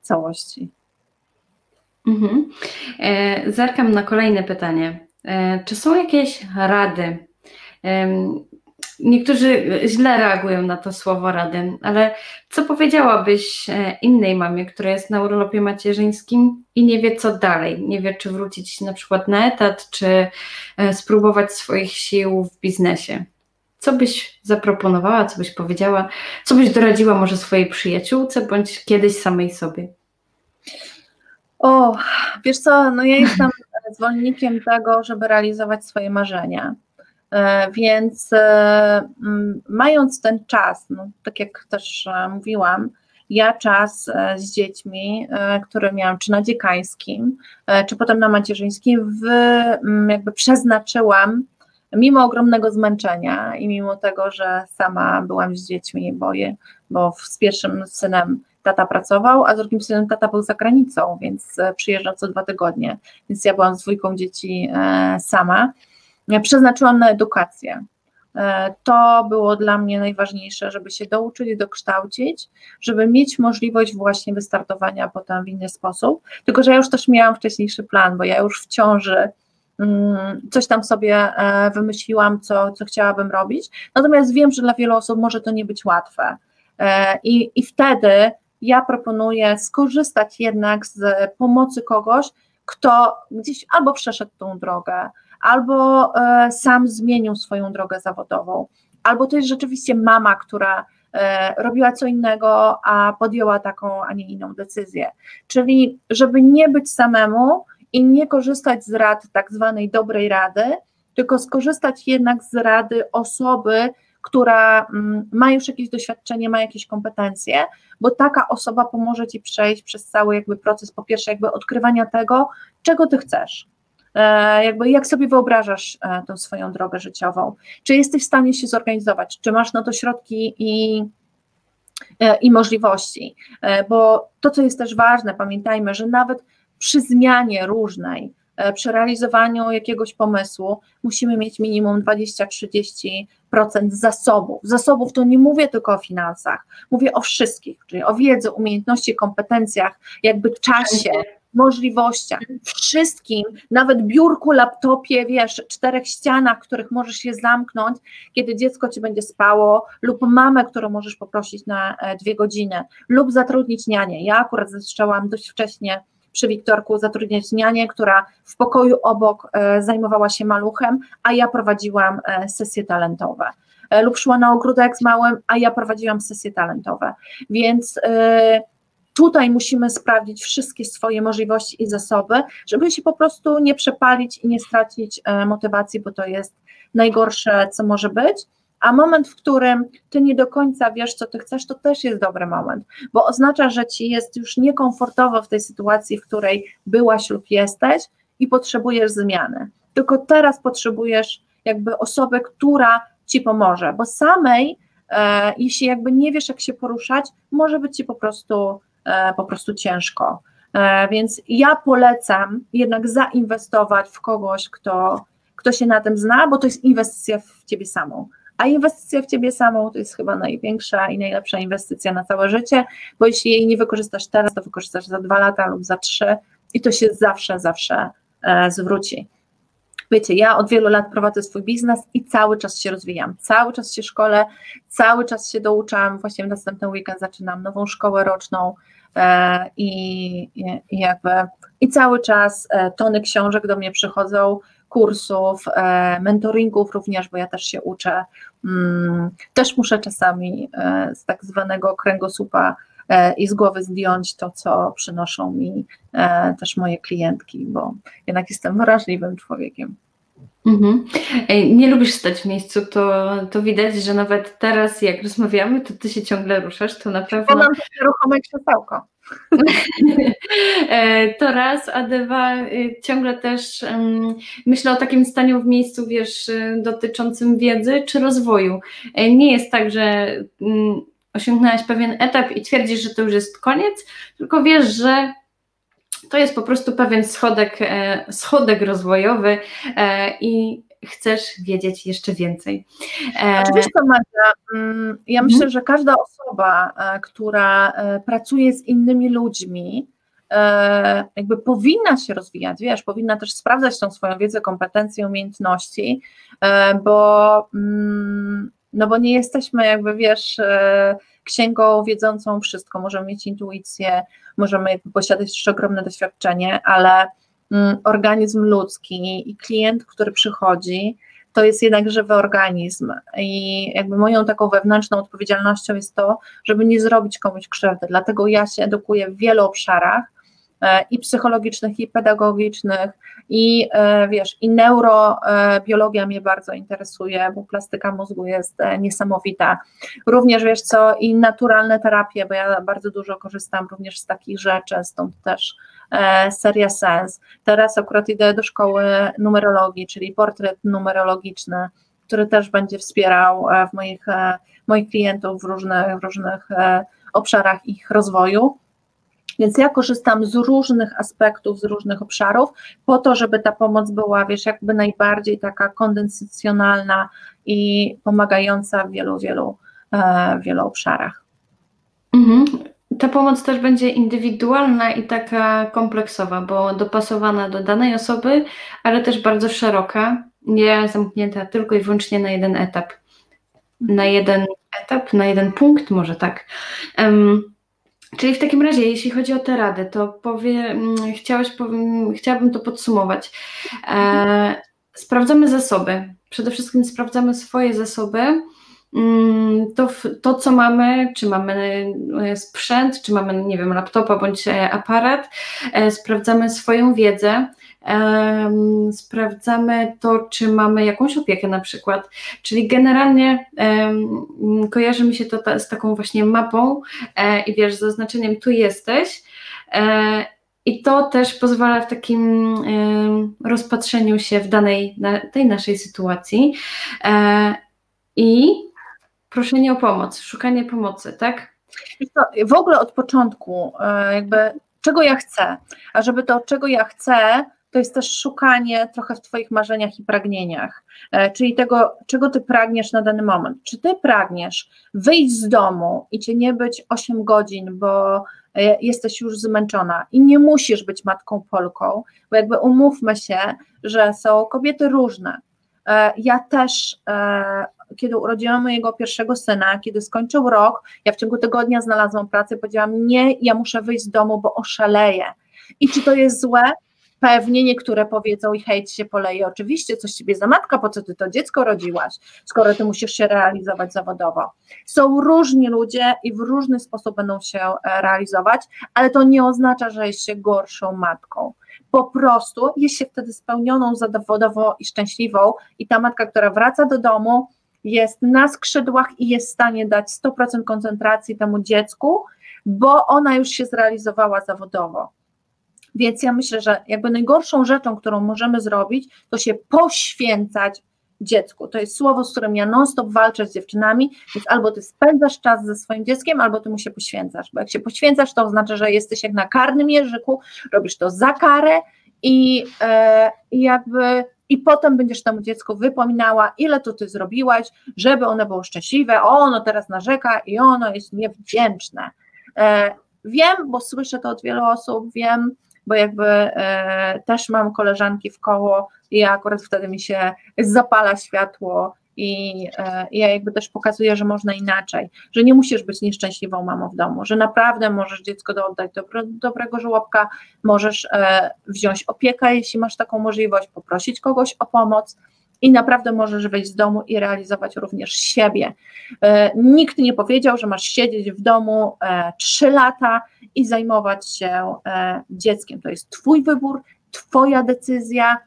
całości. Mhm. Zerkam na kolejne pytanie. Czy są jakieś rady, Niektórzy źle reagują na to słowo rady, ale co powiedziałabyś e, innej mamie, która jest na urlopie macierzyńskim i nie wie co dalej? Nie wie, czy wrócić na przykład na etat, czy e, spróbować swoich sił w biznesie. Co byś zaproponowała, co byś powiedziała, co byś doradziła może swojej przyjaciółce bądź kiedyś samej sobie? O, wiesz co, no ja jestem zwolennikiem tego, żeby realizować swoje marzenia. E, więc e, mając ten czas, no, tak jak też e, mówiłam, ja czas z dziećmi, który miałam czy na dziekańskim, czy potem na macierzyńskim, w, jakby przeznaczyłam mimo ogromnego zmęczenia i mimo tego, że sama byłam z dziećmi, bo, je, bo z pierwszym synem tata pracował, a z drugim synem tata był za granicą, więc przyjeżdżał co dwa tygodnie, więc ja byłam z dwójką dzieci sama przeznaczyłam na edukację. E, to było dla mnie najważniejsze, żeby się douczyć, dokształcić, żeby mieć możliwość właśnie wystartowania potem w inny sposób. Tylko, że ja już też miałam wcześniejszy plan, bo ja już w ciąży mm, coś tam sobie e, wymyśliłam, co, co chciałabym robić. Natomiast wiem, że dla wielu osób może to nie być łatwe. E, I, i wtedy ja proponuję skorzystać jednak z pomocy kogoś, kto gdzieś albo przeszedł tą drogę, albo e, sam zmienił swoją drogę zawodową, albo to jest rzeczywiście mama, która e, robiła co innego, a podjęła taką, a nie inną decyzję. Czyli, żeby nie być samemu i nie korzystać z rad tak zwanej dobrej rady, tylko skorzystać jednak z rady osoby, która mm, ma już jakieś doświadczenie, ma jakieś kompetencje, bo taka osoba pomoże ci przejść przez cały jakby proces, po pierwsze jakby odkrywania tego, czego ty chcesz, jakby jak sobie wyobrażasz e, tą swoją drogę życiową? Czy jesteś w stanie się zorganizować? Czy masz na to środki i, e, i możliwości? Bo to, co jest też ważne, pamiętajmy, że nawet przy zmianie różnej, przy realizowaniu jakiegoś pomysłu musimy mieć minimum 20-30% zasobów. Zasobów to nie mówię tylko o finansach, mówię o wszystkich, czyli o wiedzy, umiejętności, kompetencjach, jakby czasie, możliwościach, wszystkim, nawet biurku, laptopie, wiesz, czterech ścianach, których możesz się zamknąć, kiedy dziecko ci będzie spało, lub mamę, którą możesz poprosić na e, dwie godziny, lub zatrudnić nianię. Ja akurat zaczęłam dość wcześnie przy Wiktorku zatrudniać nianię, która w pokoju obok e, zajmowała się maluchem, a ja prowadziłam e, sesje talentowe lub szła na ogródek z małym, a ja prowadziłam sesje talentowe. Więc tutaj musimy sprawdzić wszystkie swoje możliwości i zasoby, żeby się po prostu nie przepalić i nie stracić e, motywacji, bo to jest najgorsze, co może być. A moment, w którym ty nie do końca wiesz, co ty chcesz, to też jest dobry moment, bo oznacza, że ci jest już niekomfortowo w tej sytuacji, w której byłaś lub jesteś i potrzebujesz zmiany. Tylko teraz potrzebujesz jakby osoby, która ci pomoże, bo samej, e, jeśli jakby nie wiesz, jak się poruszać, może być ci po prostu po prostu ciężko. E, więc ja polecam jednak zainwestować w kogoś, kto, kto się na tym zna, bo to jest inwestycja w ciebie samą. A inwestycja w ciebie samą to jest chyba największa i najlepsza inwestycja na całe życie, bo jeśli jej nie wykorzystasz teraz, to wykorzystasz za dwa lata lub za trzy i to się zawsze, zawsze e, zwróci. Wiecie, ja od wielu lat prowadzę swój biznes i cały czas się rozwijam, cały czas się szkole, cały czas się douczam. Właśnie w następny weekend zaczynam nową szkołę roczną e, i, i jakby i cały czas e, tony książek do mnie przychodzą, kursów, e, mentoringów również, bo ja też się uczę. Mm, też muszę czasami z tak zwanego kręgosłupa i z głowy zdjąć to, co przynoszą mi też moje klientki, bo jednak jestem wrażliwym człowiekiem. Mhm. Nie lubisz stać w miejscu, to, to widać, że nawet teraz jak rozmawiamy, to ty się ciągle ruszasz, to na pewno... Ja mam ruchome krzesełko. E, to raz, a dwa, ciągle też um, myślę o takim staniu w miejscu, wiesz, dotyczącym wiedzy czy rozwoju. E, nie jest tak, że um, osiągnęłaś pewien etap i twierdzisz, że to już jest koniec, tylko wiesz, że to jest po prostu pewien schodek, e, schodek rozwojowy i chcesz wiedzieć jeszcze więcej. Oczywiście, Marta, mm, ja myślę, mhm. że każda osoba, e, która e, pracuje z innymi ludźmi, e, jakby powinna się rozwijać, wiesz, powinna też sprawdzać tą swoją wiedzę, kompetencje, umiejętności, bo mm, no bo nie jesteśmy jakby, wiesz, księgą wiedzącą wszystko, możemy mieć intuicję, możemy posiadać też ogromne doświadczenie, ale Mm, organizm ludzki i klient, który przychodzi, to jest jednak żywy organizm. I jakby moją taką wewnętrzną odpowiedzialnością jest to, żeby nie zrobić komuś krzywdy. Dlatego ja się edukuję w wielu obszarach e, i psychologicznych, i pedagogicznych, i e, wiesz, i neurobiologia mnie bardzo interesuje, bo plastyka mózgu jest e, niesamowita. Również wiesz co, i naturalne terapie, bo ja bardzo dużo korzystam również z takich rzeczy, stąd też E, seria Sens. Teraz akurat idę do szkoły numerologii, czyli portret numerologiczny, który też będzie wspierał e, w moich, e, moich klientów w różnych, w różnych obszarach ich rozwoju. Więc ja korzystam z różnych aspektów, z różnych obszarów, po to, żeby ta pomoc była, wiesz, jakby najbardziej taka kondencjonalna i pomagająca w wielu, wielu, wielu obszarach. Mhm ta pomoc też będzie indywidualna i taka kompleksowa, bo dopasowana do danej osoby, ale też bardzo szeroka, nie zamknięta tylko i wyłącznie na jeden etap. Na jeden etap, na jeden punkt, może tak. Um, czyli w takim razie, jeśli chodzi o tę radę, to powie, mm, chciałeś, powiem, chciałabym to podsumować. E, sprawdzamy zasoby. Przede wszystkim sprawdzamy swoje zasoby Mm, to, to, co mamy, czy mamy e, sprzęt, czy mamy, nie wiem, laptopa bądź e, aparat, e, sprawdzamy swoją wiedzę, sprawdzamy to, czy mamy jakąś opiekę na przykład, czyli generalnie kojarzy mi się to z taką właśnie mapą i wiesz, z zaznaczeniem tu jesteś i to też pozwala w takim rozpatrzeniu się w danej, tej naszej sytuacji. I proszenie o pomoc, szukanie pomocy, tak? w ogóle od początku, e, jakby czego ja chcę, a żeby to, czego ja chcę, to jest też szukanie trochę w Twoich marzeniach i pragnieniach, e, czyli tego, czego Ty pragniesz na dany moment. Czy Ty pragniesz wyjść z domu i Cię nie być 8 godzin, bo e, jesteś już zmęczona i nie musisz być matką Polką, bo jakby umówmy się, że są kobiety różne. Ja też kiedy urodziłam mojego pierwszego syna, kiedy skończył rok, ja w ciągu tygodnia znalazłam pracę, powiedziałam, nie, ja muszę wyjść z domu, bo oszaleję. I czy to jest złe? Pewnie niektóre powiedzą i hejt się poleje. Oczywiście, coś ciebie za matka, po co ty to dziecko rodziłaś, skoro ty musisz się realizować zawodowo. Są różni ludzie i w różny sposób będą się e, realizować, ale to nie oznacza, że jest się gorszą matką po prostu jest się wtedy spełnioną zawodowo i szczęśliwą i ta matka, która wraca do domu, jest na skrzydłach i jest w stanie dać 100% koncentracji temu dziecku, bo ona już się zrealizowała zawodowo. Więc ja myślę, że jakby najgorszą rzeczą, którą możemy zrobić, to się poświęcać dziecku. To jest słowo, z którym ja non-stop walczę z dziewczynami, więc albo ty spędzasz czas ze swoim dzieckiem, albo ty mu się poświęcasz, bo jak się poświęcasz, to oznacza, że jesteś jak na karnym jeżyku, robisz to za karę i e, jakby i potem będziesz temu dziecku wypominała, ile to ty zrobiłaś, żeby ono było szczęśliwe, o, ono teraz narzeka i ono jest niewdzięczne. E, wiem, bo słyszę to od wielu osób, wiem, bo jakby e, też mam koleżanki w koło i akurat wtedy mi się zapala światło i, e, ja jakby też pokazuję, że można inaczej, że nie musisz być nieszczęśliwą mamą w domu, że naprawdę możesz dziecko oddać do dobrego żłobka, możesz e, wziąć opiekę, jeśli masz taką możliwość, poprosić kogoś o pomoc i naprawdę możesz wyjść z domu i realizować również siebie. E, nikt nie powiedział, że masz siedzieć w domu trzy lata i zajmować się dzieckiem. To jest Twój wybór, Twoja decyzja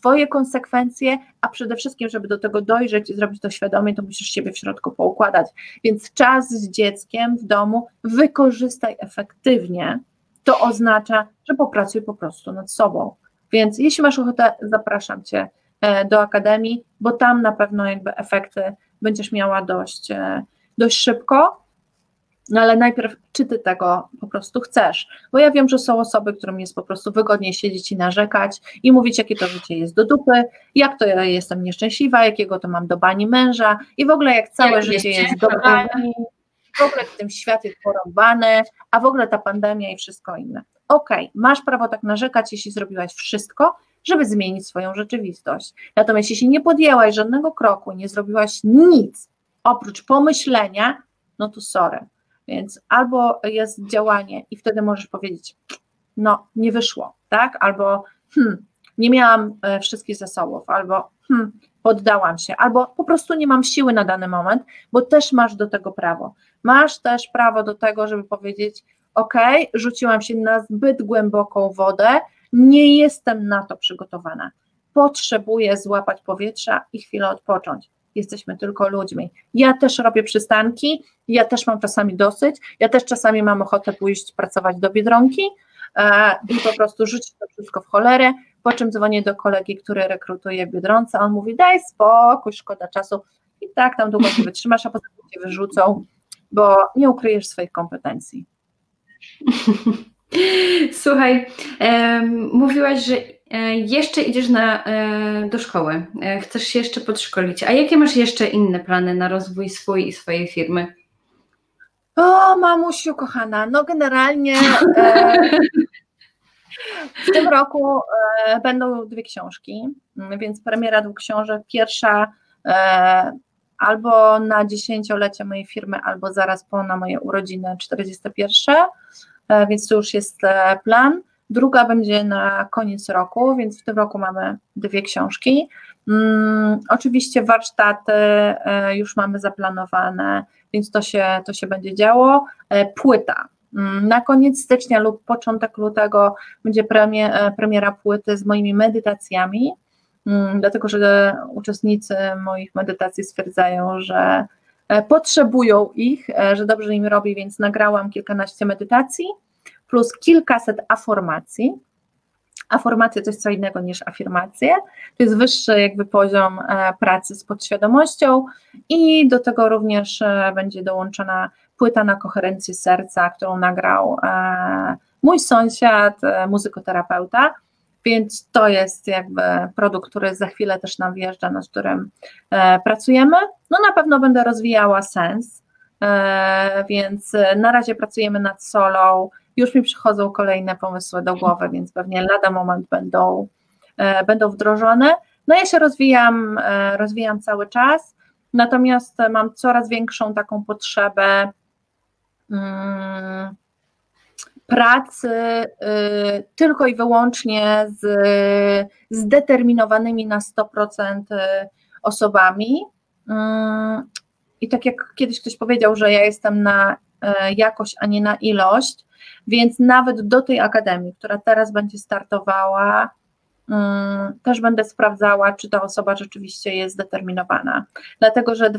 swoje konsekwencje, a przede wszystkim, żeby do tego dojrzeć i zrobić to świadomie, to musisz siebie w środku poukładać. Więc czas z dzieckiem w domu wykorzystaj efektywnie. To oznacza, że popracuj po prostu nad sobą. Więc jeśli masz ochotę, zapraszam Cię e, do Akademii, bo tam na pewno jakby efekty będziesz miała dość, e, dość szybko. No ale najpierw, czy ty tego po prostu chcesz? Bo ja wiem, że są osoby, którym jest po prostu wygodniej siedzieć i narzekać i mówić, jakie to życie jest do dupy, jak to ja jestem nieszczęśliwa, jakiego to mam do bani męża i w ogóle jak całe jak życie jest, jest do bani, w ogóle w tym świat jest porąbany, a w ogóle ta pandemia i wszystko inne. Okay, masz prawo tak narzekać, jeśli zrobiłaś wszystko, żeby zmienić swoją rzeczywistość. Natomiast jeśli nie podjęłaś żadnego kroku, nie zrobiłaś nic oprócz pomyślenia, no to sorry więc albo jest działanie i wtedy możesz powiedzieć, no nie wyszło, tak? Albo hmm, nie miałam e, wszystkich zasobów, albo hmm, poddałam się, albo po prostu nie mam siły na dany moment, bo też masz do tego prawo. Masz też prawo do tego, żeby powiedzieć, ok, rzuciłam się na zbyt głęboką wodę, nie jestem na to przygotowana. Potrzebuję złapać powietrza i chwilę odpocząć jesteśmy tylko ludźmi. Ja też robię przystanki, ja też mam czasami dosyć, ja też czasami mam ochotę pójść pracować do Biedronki e, i po prostu rzucić to wszystko w cholerę, po czym dzwonię do kolegi, który rekrutuje Biedronce, on mówi daj spokój, szkoda czasu i tak tam długo się wytrzymasz, a potem cię wyrzucą, bo nie ukryjesz swoich kompetencji. Słuchaj, um, mówiłaś, że E, jeszcze idziesz na, e, do szkoły, e, chcesz się jeszcze podszkolić. A jakie masz jeszcze inne plany na rozwój swój i swojej firmy? O, mamusiu kochana, no generalnie e, w tym roku e, będą dwie książki, więc premiera dwóch książek. Pierwsza e, albo na dziesięciolecie mojej firmy, albo zaraz po na moje urodziny 41, więc to już jest plan. Druga będzie na koniec roku, więc w tym roku mamy dwie książki. Hmm, oczywiście warsztaty e, już mamy zaplanowane, więc to się, to się będzie działo. E, płyta. Hmm, na koniec stycznia lub początek lutego będzie premie, e, premiera płyty z moimi medytacjami, dlatego że uczestnicy moich medytacji stwierdzają, że potrzebują ich, że dobrze im robi, więc nagrałam kilkanaście medytacji plus kilkaset aformacji. Aformacje to jest co innego niż afirmacje, to jest wyższy jakby poziom e, pracy z podświadomością i do tego również e, będzie dołączona płyta na koherencję serca, którą nagrał e, mój sąsiad, muzykoterapeuta, więc to jest jakby produkt, który za chwilę też nam wjeżdża, nad którym pracujemy. No na pewno będę rozwijała sens, więc na razie pracujemy nad solą, już mi przychodzą kolejne pomysły do głowy, więc pewnie lada moment będą, e, będą wdrożone. No ja się rozwijam, e, rozwijam cały czas, natomiast mam coraz większą taką potrzebę mm, pracy y, tylko i wyłącznie z zdeterminowanymi na 100% osobami. Mm, I tak jak kiedyś ktoś powiedział, że ja jestem na jakość, a nie na ilość, więc nawet do tej akademii, która teraz będzie startowała, też będę sprawdzała, czy ta osoba rzeczywiście jest zdeterminowana. Dlatego, że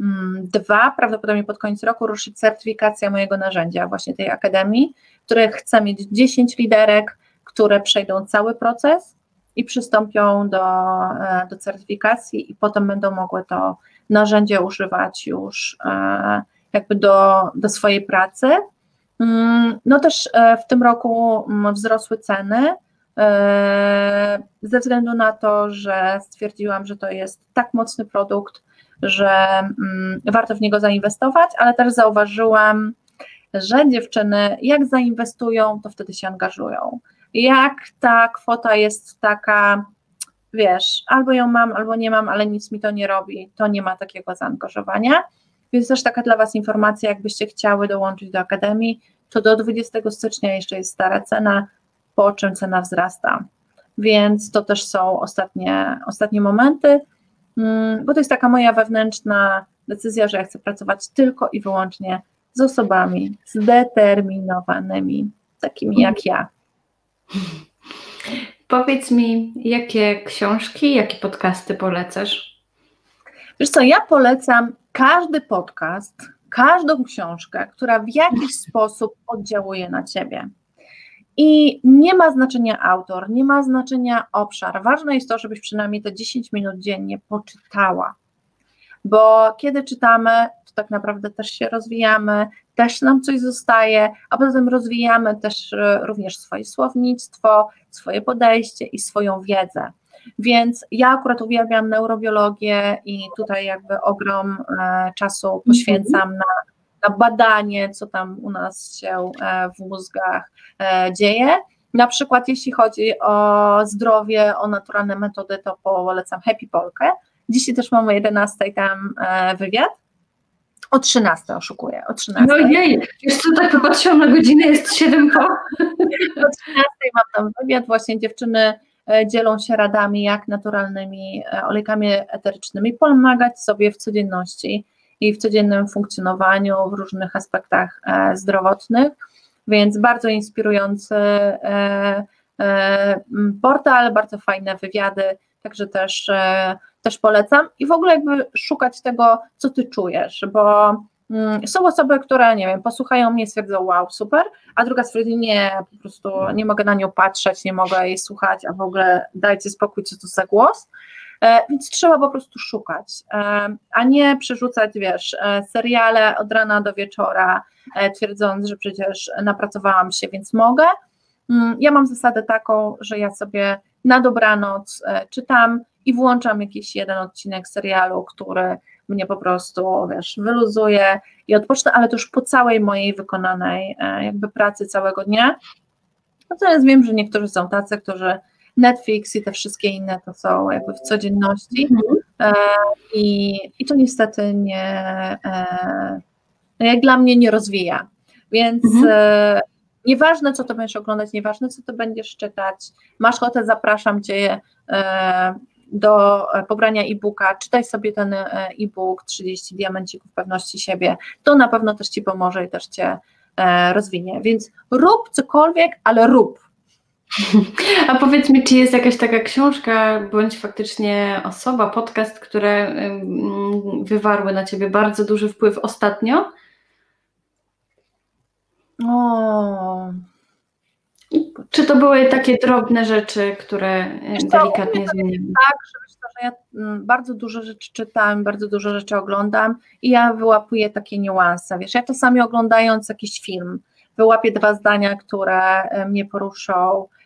2022, prawdopodobnie pod koniec roku, ruszy certyfikacja mojego narzędzia, właśnie tej akademii, które chcę mieć 10 liderek, które przejdą cały proces i przystąpią do, e, do certyfikacji i potem będą mogły to narzędzie używać już e, jakby do, do swojej pracy. Mm, no też e, w tym roku mm, wzrosły ceny ze względu na to, że stwierdziłam, że to jest tak mocny produkt, że mm, warto w niego zainwestować, ale też zauważyłam, że dziewczyny jak zainwestują, to wtedy się angażują. Jak ta kwota jest taka, wiesz, albo ją mam, albo nie mam, ale nic mi to nie robi, to nie ma takiego zaangażowania. Więc też taka dla Was informacja, jakbyście chciały dołączyć do Akademii, to do 20 stycznia jeszcze jest stara cena, po czym cena wzrasta. Więc to też są ostatnie, ostatnie momenty, bo to jest taka moja wewnętrzna decyzja, że ja chcę pracować tylko i wyłącznie z osobami zdeterminowanymi, takimi jak ja. Powiedz mi, jakie książki, jakie podcasty polecasz? Wiesz co, ja polecam każdy podcast, każdą książkę, która w jakiś sposób oddziałuje na ciebie. I nie ma znaczenia autor, nie ma znaczenia obszar. Ważne jest to, żebyś przynajmniej te 10 minut dziennie poczytała. Bo kiedy czytamy, to tak naprawdę też się rozwijamy, też nam coś zostaje, a poza tym rozwijamy też e, również swoje słownictwo, swoje podejście i swoją wiedzę. Więc ja akurat uwielbiam neurobiologię i tutaj jakby ogrom e, czasu poświęcam na, na badanie, co tam u nas się e, w mózgach dzieje. Na przykład jeśli chodzi o zdrowie, o naturalne metody, to polecam Happy Polkę. Dzisiaj też mamy o 11 tam wywiad o 13 oszukuję, o 13. No jej, co, tak popatrzyłam na godzinę, jest 7 po. O 13 mam tam wywiad, właśnie dziewczyny e, dzielą się radami, jak naturalnymi e, olejkami eterycznymi pomagać sobie w codzienności i w codziennym funkcjonowaniu, w różnych aspektach e, zdrowotnych, więc bardzo inspirujący portal, bardzo fajne wywiady, także też też polecam i w ogóle jakby szukać tego, co ty czujesz, bo mm, są osoby, które, nie wiem, posłuchają mnie i stwierdzą, wow, super, a druga stwierdzi, nie, po prostu nie mogę na nią patrzeć, nie mogę jej słuchać, a w ogóle dajcie spokój, co to za głos. E, więc trzeba po prostu szukać, e, a nie przerzucać, wiesz, e, seriale od rana do wieczora, twierdząc, że przecież napracowałam się, więc mogę. Mm, ja mam zasadę taką, że ja sobie na dobranoc czytam i włączam jakiś jeden odcinek serialu, który mnie po prostu, wiesz, wyluzuje i odpocznę, ale to już po całej mojej wykonanej jakby pracy całego dnia. Natomiast wiem, że niektórzy są tacy, którzy Netflix i te wszystkie inne to są jakby w codzienności mhm. i, i to niestety nie, e, jak dla mnie nie rozwija. Więc mhm. nieważne, co to będziesz oglądać, nieważne, co to będziesz czytać, masz ochotę, zapraszam Cię do e, pobrania e-booka, czytaj sobie ten e, e-book 30 diamencików pewności siebie, to na pewno też Ci pomoże i też Cię e, rozwinie, więc rób cokolwiek, ale rób. A powiedz mi, czy jest jakaś taka książka, bądź faktycznie osoba, podcast, które wywarły na Ciebie bardzo duży wpływ ostatnio? O, czy to były takie drobne rzeczy, które Wiesz delikatnie zmieniły? Tak, że myślę, że ja mm, bardzo dużo rzeczy czytam, bardzo dużo rzeczy oglądam i ja wyłapuję takie niuanse. Wiesz, ja czasami oglądając jakiś film, wyłapię dwa zdania, które e, mnie poruszą e,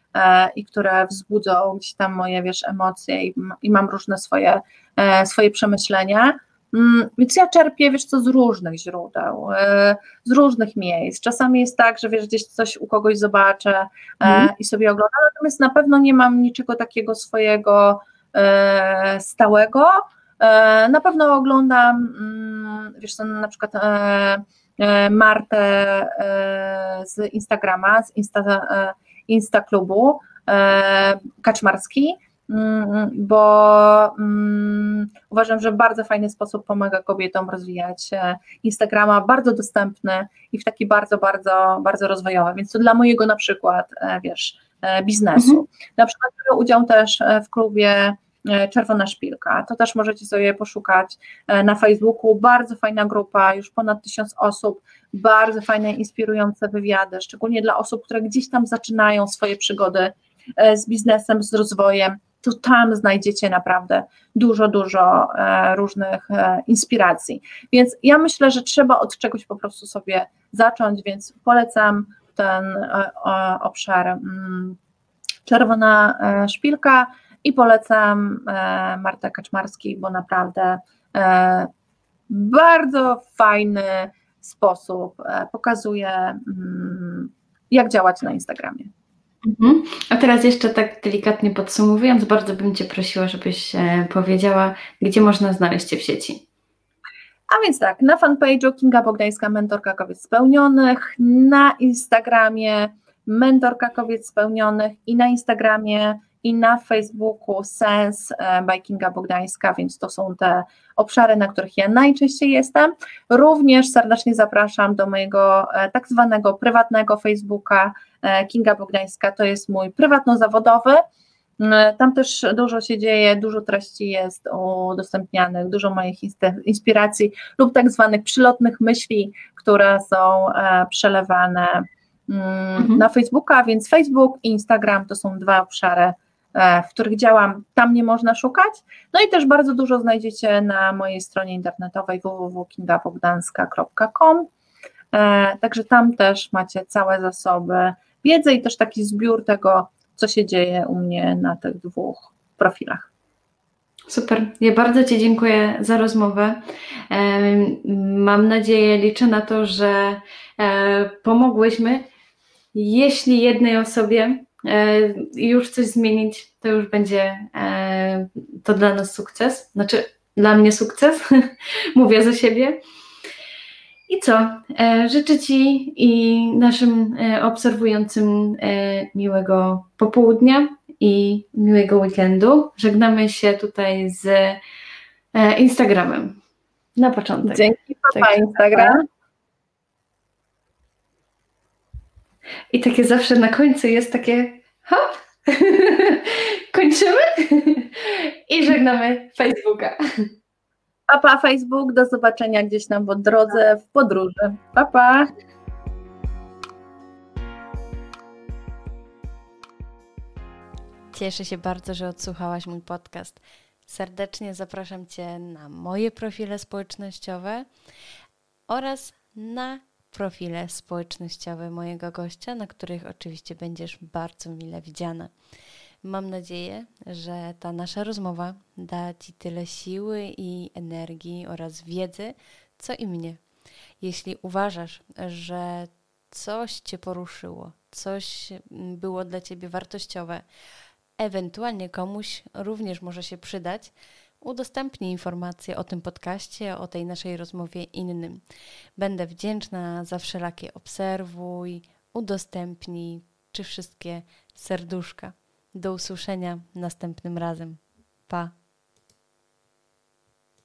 i które wzbudzą gdzieś tam moje, wiesz, emocje i, i mam różne swoje, e, swoje przemyślenia Mm, więc ja czerpię, wiesz co, z różnych źródeł, e, z różnych miejsc. Czasami jest tak, że wiesz, gdzieś coś u kogoś zobaczę mm. i sobie oglądam, natomiast na pewno nie mam niczego takiego swojego e, stałego. Na pewno oglądam, mm, wiesz co, na przykład Martę z Instagrama, z Insta, Insta Klubu, Kaczmarski, Mm, bo um, uważam, że w bardzo fajny sposób pomaga kobietom rozwijać Instagrama, bardzo dostępny i w taki bardzo, bardzo, bardzo rozwojowy, więc to dla mojego na przykład, e, wiesz, e, biznesu. Mhm. Na przykład biorę udział też e, w klubie Czerwona Szpilka, to też możecie sobie poszukać na Facebooku, bardzo fajna grupa, już ponad tysiąc osób, bardzo fajne, inspirujące wywiady, szczególnie dla osób, które gdzieś tam zaczynają swoje przygody z biznesem, z rozwojem, to tam znajdziecie naprawdę dużo, dużo e, różnych e, inspiracji. Więc ja myślę, że trzeba od czegoś po prostu sobie zacząć, więc polecam ten e, obszar mm, Czerwona Szpilka i polecam Martę Kaczmarskiej, bo naprawdę bardzo fajny sposób pokazuje, mm, jak działać na Instagramie. Mhm. A teraz jeszcze tak delikatnie podsumowując, bardzo bym Cię prosiła, żebyś e, powiedziała, gdzie można znaleźć Cię w sieci. A więc tak, na fanpage'u Kinga Bogdańska, mentorka kobiet spełnionych, na Instagramie mentorka kobiet spełnionych i na Instagramie i na Facebooku Sens e, by Kinga Bogdańska, więc to są te obszary, na których ja najczęściej jestem. Również serdecznie zapraszam do mojego e, tak zwanego prywatnego Facebooka, Kinga Bogdańska to jest mój prywatno-zawodowy. Tam też dużo się dzieje, dużo treści jest udostępnianych, dużo moich inspiracji lub tak zwanych przylotnych myśli, które są przelewane mhm. na Facebooka, więc Facebook i Instagram to są dwa obszary, E, w których działam, tam nie można szukać. No i też bardzo dużo znajdziecie na mojej stronie internetowej www.kingabogdanska.com. E, także tam też macie całe zasoby wiedzy i też taki zbiór tego, co się dzieje u mnie na tych dwóch profilach. Super. Ja bardzo Ci dziękuję za rozmowę. Mam nadzieję, liczę na to, że e, pomogłyśmy. Jeśli jednej osobie E, już coś zmienić, to już będzie e, to dla nas sukces. Znaczy, dla mnie sukces, mówię za siebie. I co? E, życzę Ci i naszym obserwującym miłego popołudnia i miłego weekendu. Żegnamy się tutaj z Instagramem. Na początek. Dzięki, papa tak. Instagram. I takie zawsze na końcu jest takie hop, kończymy i żegnamy Facebooka. Papa Facebook, do zobaczenia gdzieś tam po drodze w podróży. Papa. Pa. Cieszę się bardzo, że odsłuchałaś mój podcast. Serdecznie zapraszam Cię na moje profile społecznościowe oraz na profile społecznościowe mojego gościa, na których oczywiście będziesz bardzo mile widziana. Mam nadzieję, że ta nasza rozmowa da Ci tyle siły i energii oraz wiedzy, co i mnie. Jeśli uważasz, że coś Cię poruszyło, coś było dla Ciebie wartościowe, ewentualnie komuś również może się przydać, udostępnij informacje o tym podcaście, o tej naszej rozmowie innym. Będę wdzięczna za wszelakie obserwuj, udostępnij czy wszystkie serduszka. Do usłyszenia następnym razem. Pa!